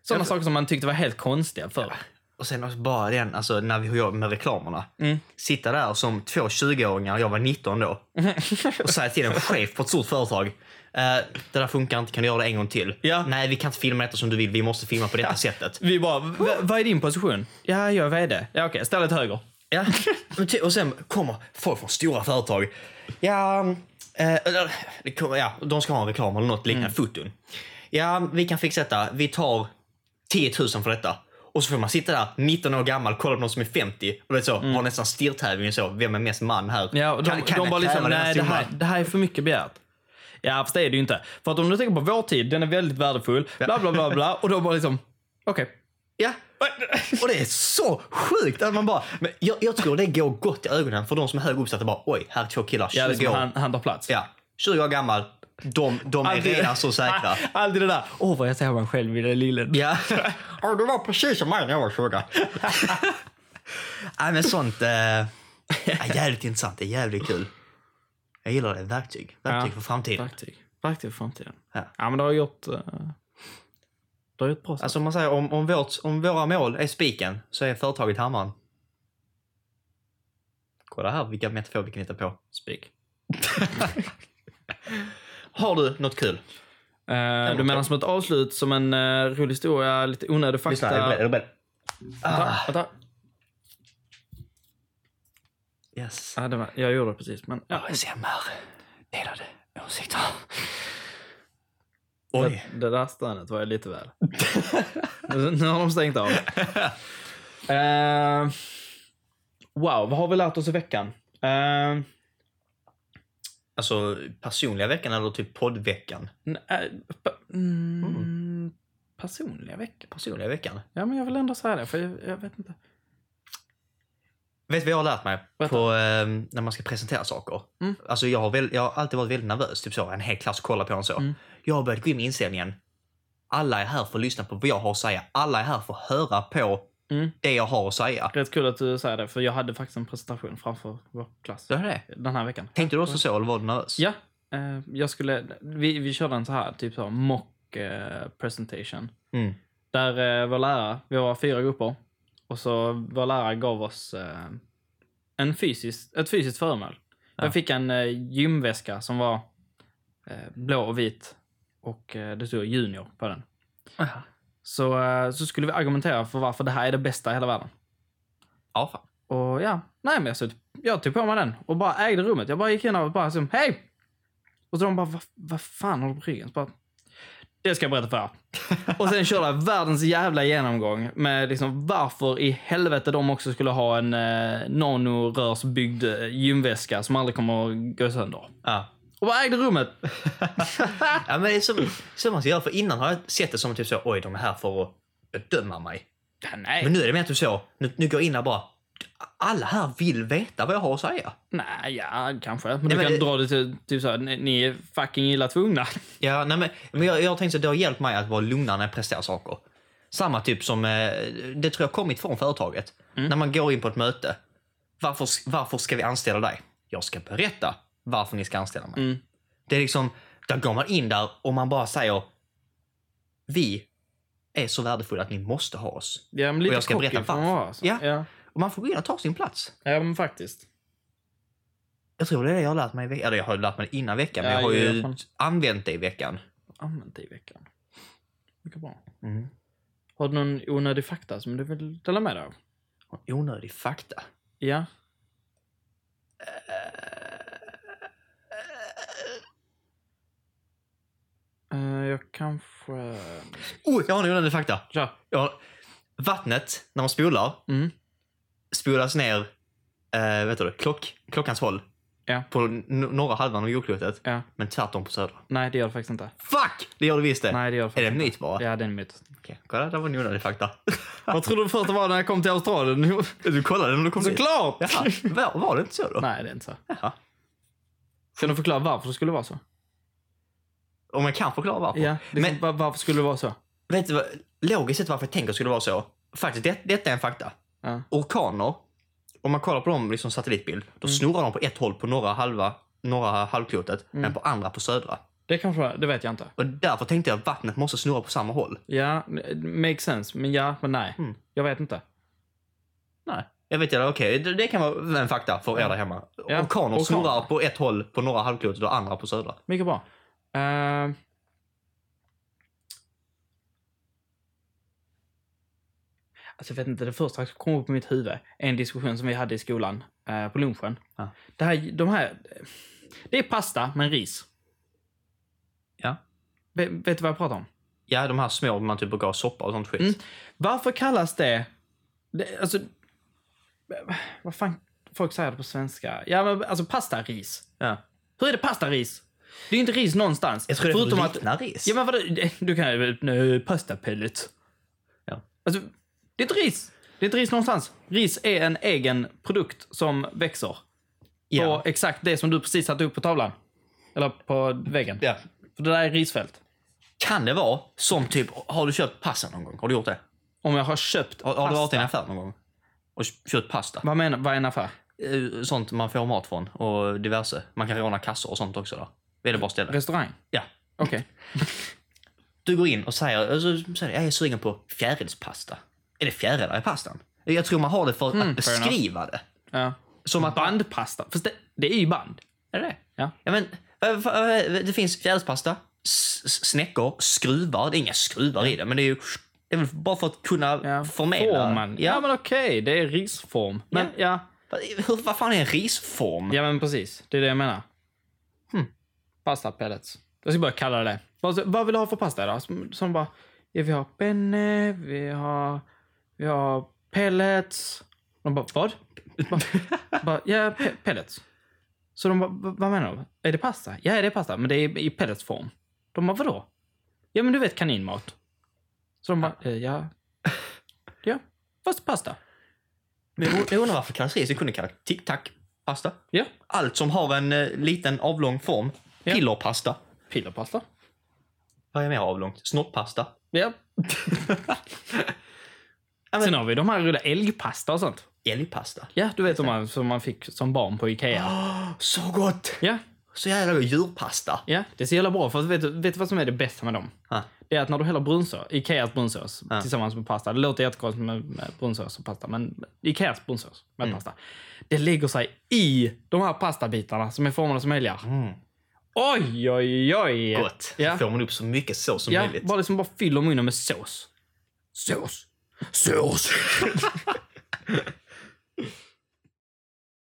sådana saker som man tyckte var helt konstiga förr. Och sen också bara den, alltså när vi jobbar med reklamerna. Mm. Sitta där som två 20-åringar, jag var 19 då. och säga till en chef på ett stort företag. Eh, det där funkar inte, kan du göra det en gång till? Ja. Nej, vi kan inte filma detta som du vill, vi måste filma på detta sättet. Vi bara, "V- vad är din position? Ja, jag är vd. Ja, okej, ställ dig till höger. Ja, och sen kommer folk från stora företag. Ja, eh, kommer, ja de ska ha en reklam eller något liknande, foton. Ja, vi kan fixa detta. Vi tar 10 000 för detta. Och så får man sitta där, 19 år gammal, kolla på någon som är 50 och vet så, har nästan stirrtävling så, vem är mest man här? Ja, och de, Kan- kan de bara liksom, nej det här, summa?" det här är för mycket begärt. Ja, fast det är det ju inte. För att om du tänker på vår tid, den är väldigt värdefull, bla bla bla bla, och då bara liksom, okej. Ja, och det är så sjukt att man bara, men jag, jag tror det går gott i ögonen för de som är högt uppsatta bara, oj, här är två killar, 20 Ja, liksom, år. han, han tar plats. Ja, 20 år gammal, de, de är Alltid- redan så säkra. Alltid det där, åh vad jag ser mig själv i den lillen. Ja. ja, du var precis som mig när jag var 20. Nej, men sånt eh, är jävligt intressant. Det är jävligt kul. Jag gillar det. Verktyg. Verktyg Ja. för framtiden. Verktyg. Verktyg för framtiden. Ja. Ja, men det har gjort, uh, det har gjort bra. Alltså om man säger om, om, vårt, om våra mål är spiken så är företaget hammaren. Kolla här vilka metaforer vi kan hitta på. Spik. Har du något kul? Uh, du menar som ett avslut, som en uh, rolig historia, lite onödig fakta? Lyssna, är du beredd? Vänta. Yes. Ja, det var, jag gjorde det precis, men... Ja, ASMR. Delade åsikter. Oj. det, det där stönet var ju lite väl. nu, har de stängt av. Eh, wow, vad har vi lärt oss i veckan? Eh, Alltså personliga veckan eller typ poddveckan? pa- mm, Personliga veckan? Personliga veckan. Ja, men jag vill ändå säga det, för jag, jag vet inte. Vet du vad jag har lärt mig på, eh, när man ska presentera saker? Mm. Alltså jag har, väl, jag har alltid varit väldigt nervös. Typ så, en hel klass kollar på en så. Mm. Jag har börjat gå in med inställningen. Alla är här för att lyssna på vad jag har att säga. Alla är här för att höra på Mm. det jag har att säga. Rätt kul att du säger det, för jag hade faktiskt en presentation framför vår klass Det är det. den här veckan. Tänkte du också så eller var du nervös? Ja, eh, jag skulle... Vi, vi körde en så här, typ så, mock eh, presentation. Mm. Där eh, vår lärare, vi var fyra grupper, och så vår lärare gav oss eh, en fysisk, ett fysiskt föremål. Ja. Jag fick en eh, gymväska som var blå och vit och det stod junior på den. Aha. Så, eh, så skulle vi argumentera för varför det här är det bästa i hela världen. Ja, fan. Och ja, nej men jag, så, jag tog på mig den och bara ägde rummet. Jag bara gick in och bara så, hej! Och så de bara, vad, fan har du på ryggen? Så bara, det ska jag berätta för er. och sen körde jag världens jävla genomgång med liksom varför i helvete de också skulle ha en eh, nanorörsbyggd eh, gymväska som aldrig kommer att gå sönder. Ja. Och bara ägde rummet. ja, men det är så, så man ska göra. För innan har jag sett det som typ så, oj, de är här för att bedöma mig. Ja, nej. Men nu är det mer typ så, nu, nu går jag in där bara, alla här vill veta vad jag har att säga. Nej, ja, kanske. Men Nej, du men kan det- dra det till typ så här, ni, ni är fucking illa tvungna. Ja, nej, men, men jag, jag tänkt att det har hjälpt mig att vara lugnare när jag presterar saker. Samma typ som, eh, det tror jag kommit från företaget. När man går in på ett möte. Varför, varför ska vi anställa dig? Jag ska berätta varför ni ska anställa mig. Mm. Det är liksom, där går man in där och man bara säger, vi är så värdefulla att ni måste ha oss. Ja, men lite jag ska berätta man varför. vara, så. Ja. ja. Och man får gå in och ta sin plats. Ja, men faktiskt. Jag tror det är det jag har lärt mig i veckan. Eller jag har lärt mig det innan veckan, men Ja, jag har ju fall. använt det i veckan. Använt det i veckan. Mycket bra. Mm. Har du någon onödig fakta som du vill dela med dig av? Onödig fakta. Ja. Eh, jag kanske... Oh, jag har en onödig fakta. Ja. Ja, vattnet, när man spolar, Mm. spolas ner eh, vet du, klock, klockans håll Ja. på norra halvan av jordklotet, Ja. men tvärtom på södra. Nej, det gör det faktiskt inte. Fuck! Det gör det visst det. Nej, det gör det är faktiskt det en myt bara? Ja, det är en myt. Okej, kolla, det var en onödig fakta. Vad trodde du först det var när jag kom till Australien? du kollade när du kom dit? Såklart! Jaha, var, var det inte så då? Nej, det är inte så. Jaha. Kan du förklara varför det skulle vara så? Om jag kan förklara varför. Ja, liksom, Men- var, varför skulle det vara så? Vet du vad, logiskt sett varför jag tänker skulle vara så? Faktiskt, det, detta är en fakta. Ja. Orkaner, om man kollar på dem liksom satellitbild, då snurrar de på ett håll på norra, halva, norra halvklotet, men på andra på södra. Det kanske det vet jag inte. Och därför tänkte jag att vattnet måste snurra på samma håll. Ja, makes sense. Men ja, men nej. Mm. Jag vet inte. Nej. Jag vet inte, okej, det, det kan vara en fakta för er där hemma. Ja, orkaner. snurrar på ett håll på norra halvklotet och andra på södra. Mycket bra. Uh, alltså jag vet inte, det första som kom upp i mitt huvud är en diskussion som vi hade i skolan eh, på lunchen. Ja. Det, här, de här, det är pasta med ris. Ja. Vet, vet du vad jag pratar om? Ja, de här små man typ brukar ha soppa och sånt skit. Mm. Varför kallas det... det alltså... Vad fan folk säger det på svenska? Ja, men alltså pasta-ris. Ja. Hur är det pasta-ris? Det är inte ris någonstans. Jag tror det förutom får att likna ris. Ja, men vadå? Du kan ju... Nej, pastapellet. Ja. Alltså, det är inte ris. Det är inte ris någonstans. Ris är en egen produkt som växer. Ja. På exakt det som du precis satte upp på tavlan. Eller på väggen. ja. För det där är risfält. Kan det vara som typ, har du köpt pasta någon gång? Har du gjort det? Om jag har köpt Har, har du varit i en pasta. affär någon gång? Och köpt pasta? Vad menar Vad är en affär? Eh, Sånt man får mat från och diverse. Man kan råna kassor och sånt också där. Det bra ställe. Restaurang? Ja. Okej. Du går in och säger, och så säger du, jag är sugen på fjärilspasta. Är det fjärilar i pastan? Jag tror man har det för att Mm, fair beskriva det. Ja. Som att Bandpasta. Fast det, det är ju band. Är det? Ja. Ja, men, det finns fjärilspasta, snäckor, skruvar. Det är inga skruvar i det, men det är ju det är väl bara för att kunna Ja. förmedla. Formen. Ja, men okej. Det är risform. Men ja. Hur, vad fan är en risform? Ja, men precis. Det är det jag menar. Hmm. Pasta pellets. Jag ska börja kalla det det. Vad, vad vill du ha för pasta idag? Som, som bara, ja, vi har penne, vi har, vi har pellets. De bara, vad? bara, bara, ja, pe pellets. Så de bara, "Va- vad menar du? Är det pasta? Ja, det är pasta, men det är i pelletsform. De bara, vadå? Ja, men du vet kaninmat. Så de bara, "Eh, ja. Ja, fast pasta. Men jag undrar varför? Det kunde kallas tic-tac-pasta. Ja, Allt som har en eh, liten avlång form. Ja. Pillerpasta. pillerpasta. Vad är mer avlångt? Snoppasta. Ja. Sen har vi de här röda älgpasta och sånt. Älgpasta. Ja, du vet de här som man fick som barn på Ikea. Så gott! Ja, Så jävla god. Djurpasta. ja, det är så jävla bra. För vet, vet du vad som är det bästa med dem? Ah. Det är att när du häller brunsås, Ikeas brunsås Ja. tillsammans med pasta. Det låter jättekonstigt med, med brunsås och pasta, men Ikeas brunsås med pasta. Det lägger sig i de här pastabitarna som är formade som älgar. Oj, oj, oj! Gott. Ja. Får man upp så mycket sås som Ja, möjligt. bara liksom bara fyller munnen med sås. Sås. Sås.